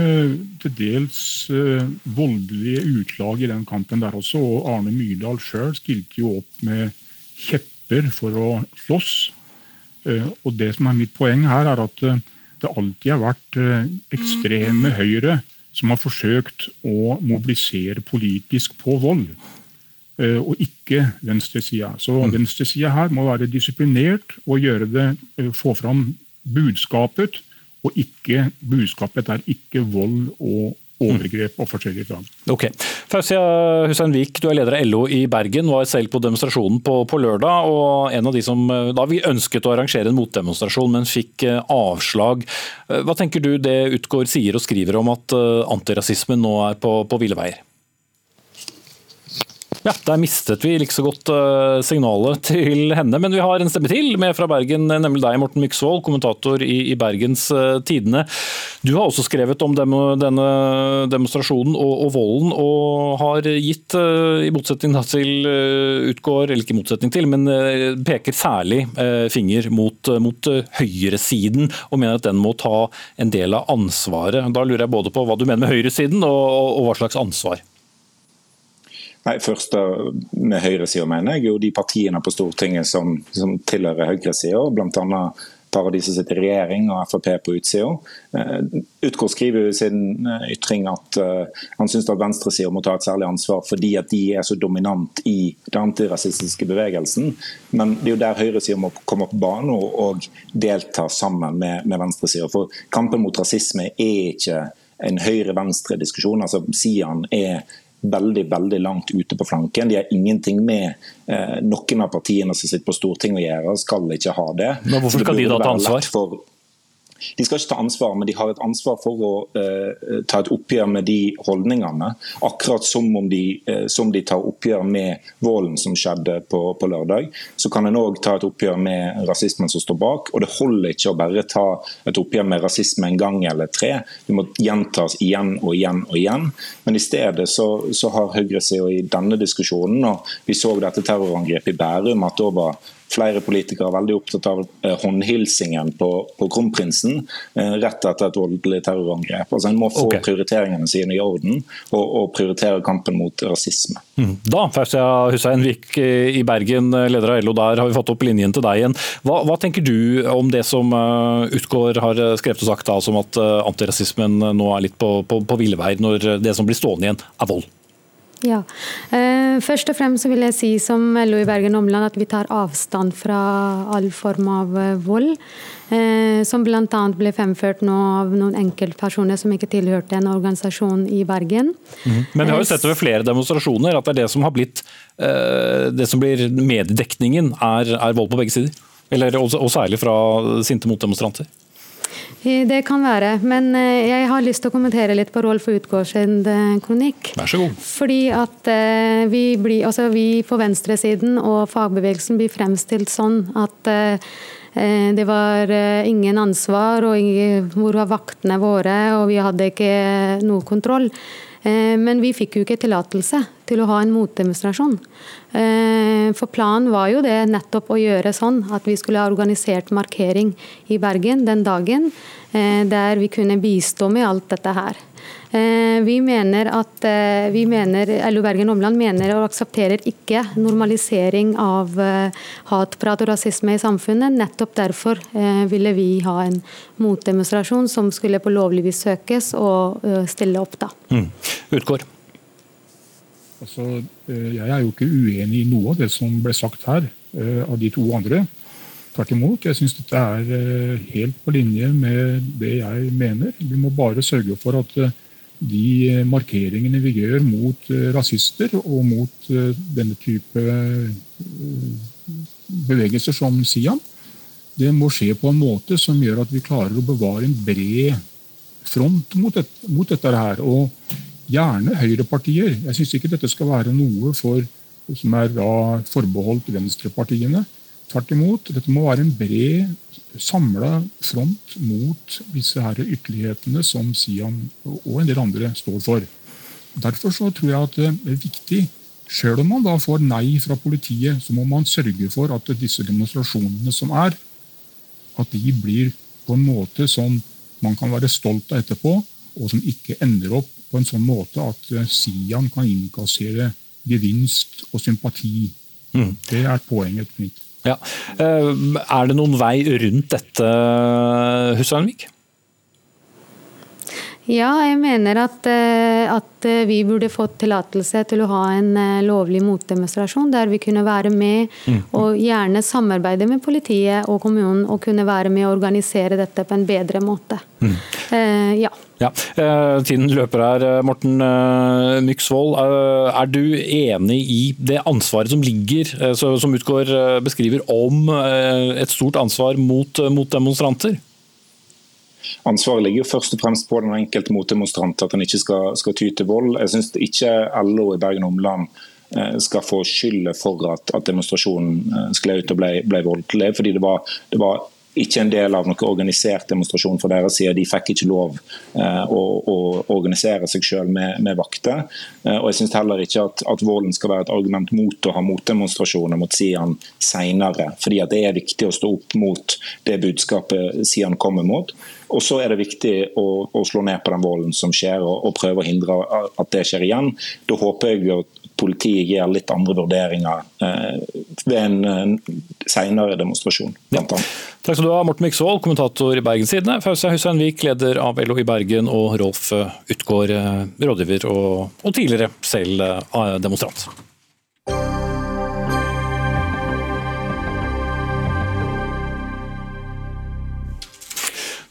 til dels uh, voldelige utlag i den kampen der også. og Arne Myrdal sjøl stilte jo opp med kjepper for å slåss. Uh, og Det som er mitt poeng her, er at det alltid har vært ekstreme høyre som har forsøkt å mobilisere politisk på vold, eh, og ikke venstresida. Så mm. venstresida her må være disiplinert og det, eh, få fram budskapet, og ikke, budskapet er ikke vold og overgrep og forskjellige slag. Ok. Fausia Hussein Wiik, du er leder av LO i Bergen, var selv på demonstrasjonen på, på, lørdag. og en av de som da Vi ønsket å arrangere en motdemonstrasjon, men fikk eh, avslag. Eh, hva tenker du det Utgård sier og skriver om at eh, antirasismen nå er på, på ville veier? Ja, Der mistet vi like så godt uh, signalet til henne, men vi har en stemme til med fra Bergen, nemlig deg, Morten Myksvold, kommentator i, Bergens uh, Tidende. Du har også skrevet om denne demonstrasjonen og, volden, og har gitt, i motsetning til Utgård, eller ikke motsetning til, men peker særlig finger mot, mot høyresiden, og mener at den må ta en del av ansvaret. Da lurer jeg både på hva du mener med høyresiden, og, og hva slags ansvar? Nei, først Med høyresida mener jeg jo de partiene på Stortinget som, som tilhører høyresida, bl.a. Paradiset sitter regjering og Frp på utsida. Uh, Utgård skriver i sin uh, ytring at uh, han syns at venstresida må ta et særlig ansvar fordi at de er så dominant i den antirasistiske bevegelsen. Men det er jo der høyresida må komme på banen og, delta sammen med, med venstresida. For kampen mot rasisme er ikke en høyre-venstre-diskusjon. altså Sian er veldig veldig langt ute på flanken. De har ingenting med eh, noen av partiene som sitter på Stortinget å gjøre, skal ikke ha det. Men Hvorfor skal de da ta ansvar? For, de skal ikke ta ansvar, men de har et ansvar for å uh, ta et oppgjør med de holdningene. Akkurat som, de, uh, som de tar oppgjør med volden som skjedde på, på lørdag, så kan en òg ta et oppgjør med rasismen som står bak. Og det holder ikke å bare ta et oppgjør med rasisme en gang eller tre. Det må gjentas igjen og igjen og igjen. Men i stedet så, så har høyresida i denne diskusjonen, og vi så dette terrorangrepet i Bærum, at da var flere politikere er veldig opptatt av eh, håndhilsingen på, på kronprinsen eh, rett etter et voldelig terrorangrep. Altså En må få okay. prioriteringene sine i orden og, og prioritere kampen mot rasisme. Mm. Da, Fausia Hussein-Vik i Bergen, leder av LO, der har vi fått opp linjen til deg igjen. Hva, hva tenker du om det som Utgård har skrevet og sagt, da, som at antirasismen nå er litt på, på, på ville veier, når det som blir stående igjen, er vold? Ja. Eh, først og fremst vil jeg si som LO i Bergen Omland at vi tar avstand fra all form av eh, vold. Eh, som bl.a. ble fremført nå av noen enkeltpersoner som ikke tilhørte en organisasjon i Bergen. Mm. Men vi har jo sett over flere demonstrasjoner at det er det som har blitt det som blir mediedekningen, er, er vold på begge sider. Eller, og særlig fra sinte motdemonstranter. Eh, det kan være, men eh, jeg har lyst til å kommentere litt på Rolf sin eh, kronikk. Vær så god. Fordi at vi, blir, altså vi på venstresiden og fagbevegelsen blir fremstilt sånn at Det var ingen ansvar, og hvor var vaktene våre, og vi hadde ikke noe kontroll. Men vi fikk jo ikke tillatelse til å ha en motdemonstrasjon. For planen var jo det nettopp å gjøre sånn at vi skulle ha organisert markering i Bergen den dagen, der vi kunne bistå med alt dette her. Eh, vi mener at eh, vi mener, LO Bergen Omland mener og aksepterer ikke normalisering av eh, hatprat og rasisme i samfunnet. Nettopp derfor ville vi ha en motdemonstrasjon som skulle på lovlig vis søkes og stille opp da. Mm. Altså, jeg er jo ikke uenig i noe av det som ble sagt her av de to andre. Tvert imot. Jeg syns dette er helt på linje med det jeg mener. Vi må bare sørge for at de markeringene vi gjør mot eh, rasister og mot eh, denne type eh, bevegelser som Siam, det må skje på en måte som gjør at vi klarer å bevare en bred front mot dette, mot dette her. Og gjerne høyrepartier. Jeg syns ikke dette skal være noe for, som er da forbeholdt venstrepartiene. Tvert imot. Dette må være en bred samla front mot disse her ytterlighetene som Sian og en del andre står for. Derfor så tror jeg at det er viktig, selv om man da får nei fra politiet, så må man sørge for at disse demonstrasjonene som er, at de blir på en måte som man kan være stolt av etterpå, og som ikke ender opp på en sånn måte at Sian kan innkassere gevinst og sympati. Mm. Det er poenget mitt. Ja. Eh, er det noen vei rundt dette, Hussainvik? Ja, jeg mener at, eh, at, vi burde fått tillatelse til å ha en eh, lovlig motdemonstrasjon der vi kunne være med mm. og gjerne samarbeide med politiet og kommunen og kunne være med og organisere dette på en bedre måte. Mm. Eh, ja. ja. Tiden løper her. Morten Myksvold, er du enig i det ansvaret som ligger, som Utgård beskriver, om et stort ansvar mot, mot demonstranter? Ansvaret ligger jo først og fremst på den enkelte motdemonstrant, at han ikke skal, skal ty til vold. Jeg syns ikke LO i Bergen Omland eh, skal få skylda for at, at, demonstrasjonen eh, skled ut og ble, ble voldelig. fordi det var, det var ikke en del av noe organisert demonstrasjon fra deres side. De fikk ikke lov eh, å, å, organisere seg selv med, med vakter. Eh, og jeg synes heller ikke at, at, volden skal være et argument mot å ha motdemonstrasjoner mot Sian senere. Fordi det er viktig å stå opp mot det budskapet Sian kommer mot. Og så er det viktig å, å, slå ned på den volden som skjer, og, og prøve å hindre at det skjer igjen. Da håper jeg at politiet gir litt andre vurderinger eh, ved en eh, senere demonstrasjon. Blant annet. Takk skal du ha, Morten Miksvold, kommentator i Bergenstidene, Fausia Hussein-Vik, leder av LO i Bergen, og Rolf Utgård, eh, rådgiver og, og tidligere selv demonstrant.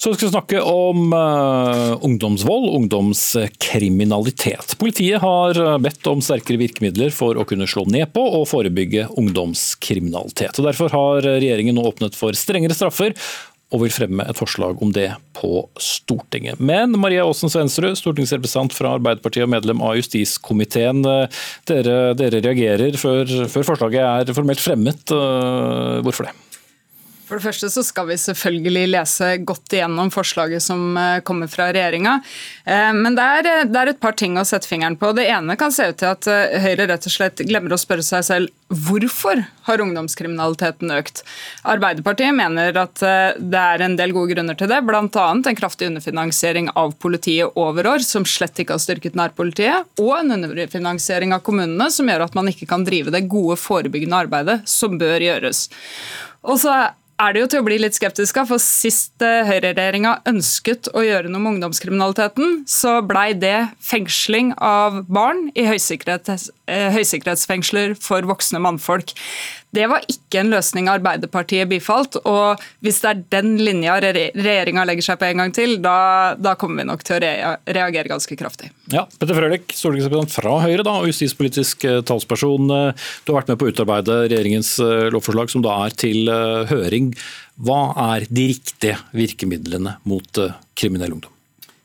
Så vi skal snakke om uh, ungdomsvold, ungdomskriminalitet. Politiet har eh, bedt om sterkere virkemidler for å kunne slå ned på og forebygge ungdomskriminalitet. Og derfor har regjeringen nå åpnet for strengere straffer og vil fremme et forslag om det på Stortinget. Men Maria Aasen Svensrud, stortingsrepresentant fra Arbeiderpartiet og medlem av justiskomiteen. Eh, dere, dere reagerer før, før, forslaget er formelt fremmet. Hvorfor det? For det første så skal vi selvfølgelig lese godt igjennom forslaget som eh, kommer fra regjeringa. Eh, men det er, det er, et par ting å sette fingeren på. Det ene kan se ut til at eh, Høyre rett og slett glemmer å spørre seg selv hvorfor har ungdomskriminaliteten økt. Arbeiderpartiet mener at det er en del gode grunner til det, bl.a. en kraftig underfinansiering av politiet over år, som slett ikke har styrket nærpolitiet, og en underfinansiering av kommunene, som gjør at man ikke kan drive det gode forebyggende arbeidet som bør gjøres. Og så er det jo til å bli litt skeptisk av, for sist eh, høyreregjeringa ønsket å gjøre noe med ungdomskriminaliteten, så blei det fengsling av barn i høysikkerhets, eh, høysikkerhetsfengsler for voksne mannfolk. Det var ikke en løsning Arbeiderpartiet bifalt. og Hvis det er den linja regjeringa legger seg på en gang til, da, da kommer vi nok til å reagere ganske kraftig. Ja, Petter Frølich, stortingsrepresentant fra Høyre da, og justispolitisk eh, talsperson. Eh, du har vært med på å utarbeide regjeringens eh, lovforslag som da er til høring. Hva er de riktige virkemidlene mot kriminell ungdom?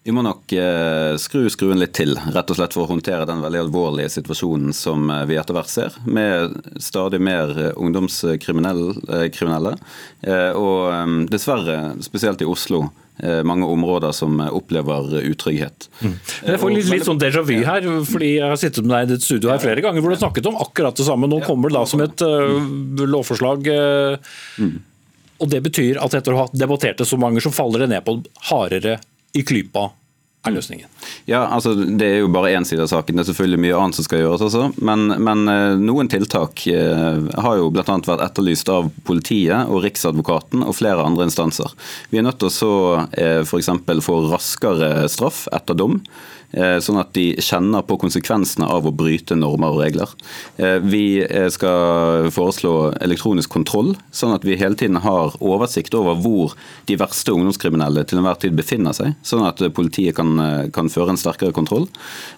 Vi må nok eh, skru skruen litt til, rett og slett for å håndtere den veldig alvorlige situasjonen som eh, vi etter hvert ser, med stadig mer eh, ungdomskriminelle. Og dessverre, spesielt i Oslo, mange områder som opplever utrygghet. Mm. Jeg får litt, litt sånn déjà vu her, fordi jeg har sittet med deg i ditt studio her flere ganger hvor du har snakket om akkurat det samme. Nå kommer det da som et uh, lovforslag. Mm. Og Det betyr at etter å ha debattert det så mange, så faller det ned på hardere i klypa er løsningen? Ja, altså Det er jo bare én side av saken. Det er selvfølgelig mye annet som skal gjøres også. Men, men eh, noen tiltak eh, har jo bl.a. vært etterlyst av politiet og Riksadvokaten og flere andre instanser. Vi er nødt til å så eh, f.eks. få raskere straff etter dom. Eh, sånn at de kjenner på konsekvensene av å bryte normer og regler. Eh, vi eh, skal foreslå elektronisk kontroll, sånn at vi hele tiden har oversikt over hvor de verste ungdomskriminelle til enhver tid befinner seg, sånn at politiet kan, kan føre en sterkere kontroll.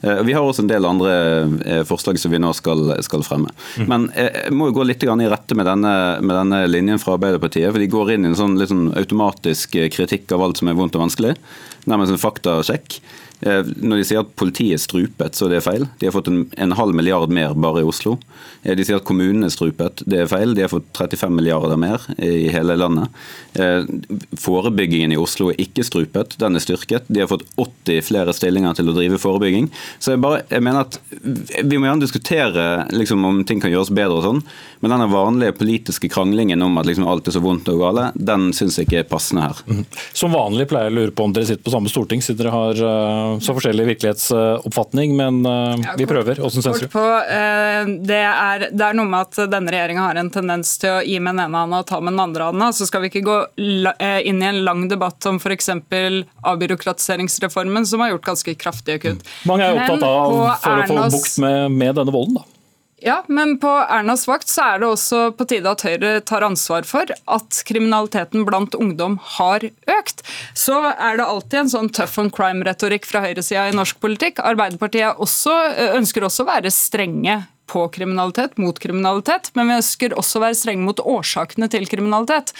Vi har også en del andre forslag som vi nå skal, skal fremme. Mm. Men jeg må jo gå litt i rette med denne, med denne linjen fra Arbeiderpartiet, for de går inn i en sånn, sånn automatisk kritikk av alt som er vondt og vanskelig, nærmest en faktasjekk. Eh, når de sier at politiet er strupet, så det er feil. De har fått en, en halv milliard mer bare i Oslo. Eh, de sier at kommunene er strupet, det er feil. De har fått 35 milliarder mer i hele landet. Eh, forebyggingen i Oslo er ikke strupet, den er styrket. De har fått 80 flere stillinger til å drive forebygging. Så jeg, bare, jeg mener at Vi må gjerne diskutere liksom, om ting kan gjøres bedre, og sånn, men denne vanlige politiske kranglingen om at liksom, alt er så vondt og gale, den syns jeg ikke er passende her. Mhm. Som vanlig pleier jeg å lure på om dere sitter på samme storting, siden dere har så forskjellig virkelighetsoppfatning, men uh, vi prøver. Åssen syns du? Uh, det, er, det, er, noe med at denne regjeringa har en tendens til å gi med den ene hånda og ta med den andre hånda. Så skal vi ikke gå uh, inn i en lang debatt om f.eks. avbyråkratiseringsreformen, som har gjort ganske kraftige kutt. Mange er opptatt av for å få bukt med, med denne volden, da. Ja, men på Ernas vakt så er det også på tide at Høyre tar ansvar for at kriminaliteten blant ungdom har økt. Så er det alltid en sånn tough on crime-retorikk fra høyresida i norsk politikk. Arbeiderpartiet også, ønsker også å være strenge på kriminalitet, mot kriminalitet, men vi ønsker også å være strenge mot årsakene til kriminalitet.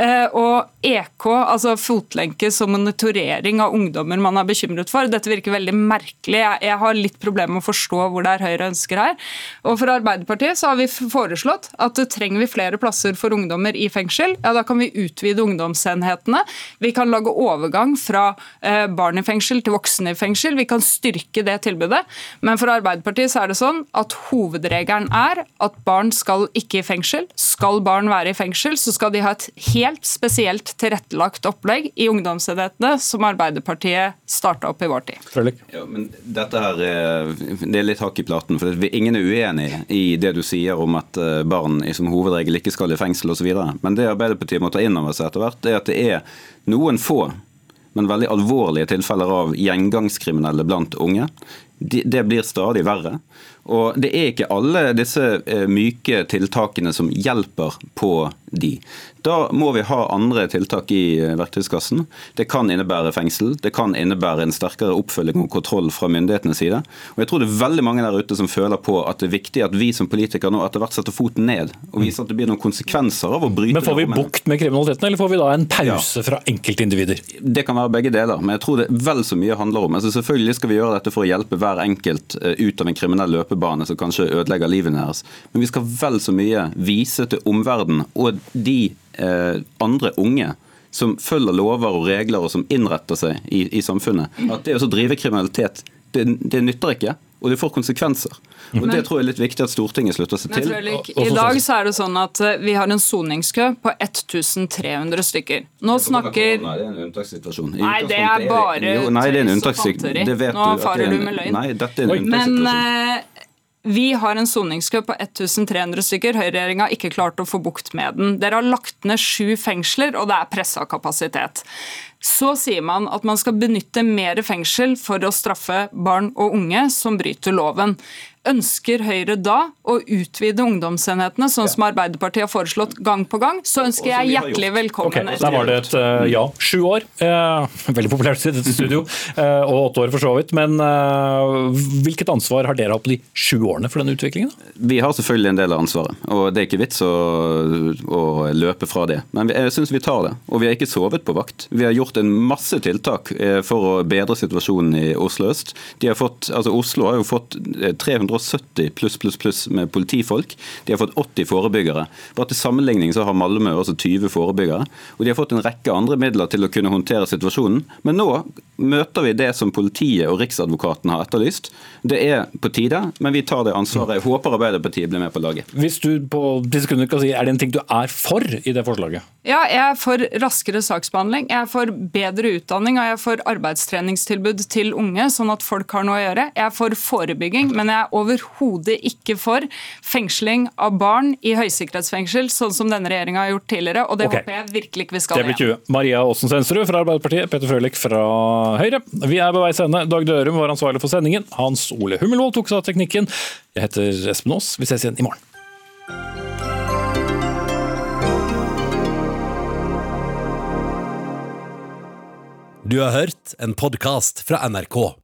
Eh, og EK, altså fotlenke som monitorering av ungdommer man er bekymret for, dette virker veldig merkelig. Jeg har litt problemer med å forstå hvor det er Høyre ønsker her. Og For Arbeiderpartiet så har vi foreslått at trenger vi flere plasser for ungdommer i fengsel, ja da kan vi utvide ungdomsenhetene. Vi kan lage overgang fra eh, barn i fengsel til voksne i fengsel. Vi kan styrke det tilbudet. Men for Arbeiderpartiet så er det sånn at hoved hovedregelen er at barn skal ikke i fengsel. Skal barn være i fengsel, så skal de ha et helt spesielt tilrettelagt opplegg i ungdomsenhetene, som Arbeiderpartiet starta opp i vår tid. Ja, men dette her, det er litt hakk i platen. for Ingen er uenig i det du sier om at eh, barn som hovedregel ikke skal i fengsel osv. Men det Arbeiderpartiet må ta inn over seg etter hvert, er at det er noen få men veldig alvorlige tilfeller av gjengangskriminelle blant unge. Det blir stadig verre. Og Det er ikke alle disse eh, myke tiltakene som hjelper på de. Da må vi ha andre tiltak i eh, verktøyskassen. Det kan innebære fengsel, det kan innebære en sterkere oppfølging og kontroll fra myndighetenes side. Og jeg tror det er veldig mange der ute som føler på at det er viktig at vi som politikere nå etter hvert setter foten ned og viser at det blir noen konsekvenser av å bryte Men får vi bukt med kriminaliteten, eller får vi da en pause ja. fra enkeltindivider? Det kan være begge deler, men jeg tror det vel så mye handler om altså Selvfølgelig skal vi gjøre dette for å hjelpe hver enkelt eh, ut av en kriminell løpebane som kanskje ødelegger livet deres, men vi skal vel så mye vise til omverdenen og de andre unge som følger lover og regler og som innretter seg i, i samfunnet. At det å drive kriminalitet, det, det nytter ikke og det får konsekvenser. Og Det tror jeg er litt viktig at Stortinget slutter seg til. I dag så er det sånn at eh, vi har en soningskø på 1300 stykker. Nå snakker Nei, det er en unntakssituasjon. Nei, det er bare Nei, det er en unntakssituasjon. Nå farer du med løgn. Nei, dette er en unntakssituasjon. Men eh, vi har en soningskø på 1300 stykker. Høyreregjeringa har ikke klart å få bukt med den. Dere har lagt ned sju fengsler, og det er pressa kapasitet. Så sier man at man skal benytte mer fengsel for å straffe barn og unge som bryter loven. Ønsker Høyre da å utvide ungdomsenhetene, sånn som Arbeiderpartiet har foreslått gang på gang, så ønsker jeg hjertelig velkommen. Okay, Der var det et uh, ja. Sju år. Uh, <laughs> veldig populært i dette studio. Uh, og åtte år for så vidt. Men hvilket ansvar har dere hatt på de sju årene for denne utviklingen? Vi har selvfølgelig en del av ansvaret. Og det er ikke vits å, å løpe fra det. Men jeg syns vi tar det. Og vi har ikke sovet på vakt. Vi har gjort en masse tiltak for å bedre situasjonen i Oslo øst. Har fått, altså Oslo har jo fått 370 pluss pluss pluss med politifolk. De har fått 80 forebyggere. Bare til sammenligning så har Malmö også 20 forebyggere. Og de har fått en rekke andre midler til å kunne håndtere situasjonen. Men nå møter vi det som politiet og Riksadvokaten har etterlyst. Det er på tide, men vi tar det ansvaret. Jeg håper Arbeiderpartiet blir med på laget. Hvis du på disse sekunder kan si, Er det en ting du er for i det forslaget? Ja, jeg er for raskere saksbehandling. Jeg er for bedre utdanning og jeg er for arbeidstreningstilbud til unge, sånn at folk har noe å gjøre. Jeg er for forebygging, men jeg er overhodet ikke for fengsling av barn i høysikkerhetsfengsel, sånn som denne regjeringa har gjort tidligere. Og det okay. håper jeg virkelig ikke vi skal det blir 20. Maria Aasen Sensrud fra Arbeiderpartiet, Peter Frølich fra Høyre. Vi er ved veis ende. Dag Dørum var ansvarlig for sendingen. Hans Ole Hummelvold tok seg av teknikken. Jeg heter Espen Aas. Vi ses igjen i morgen. Du har hørt en podkast fra NRK.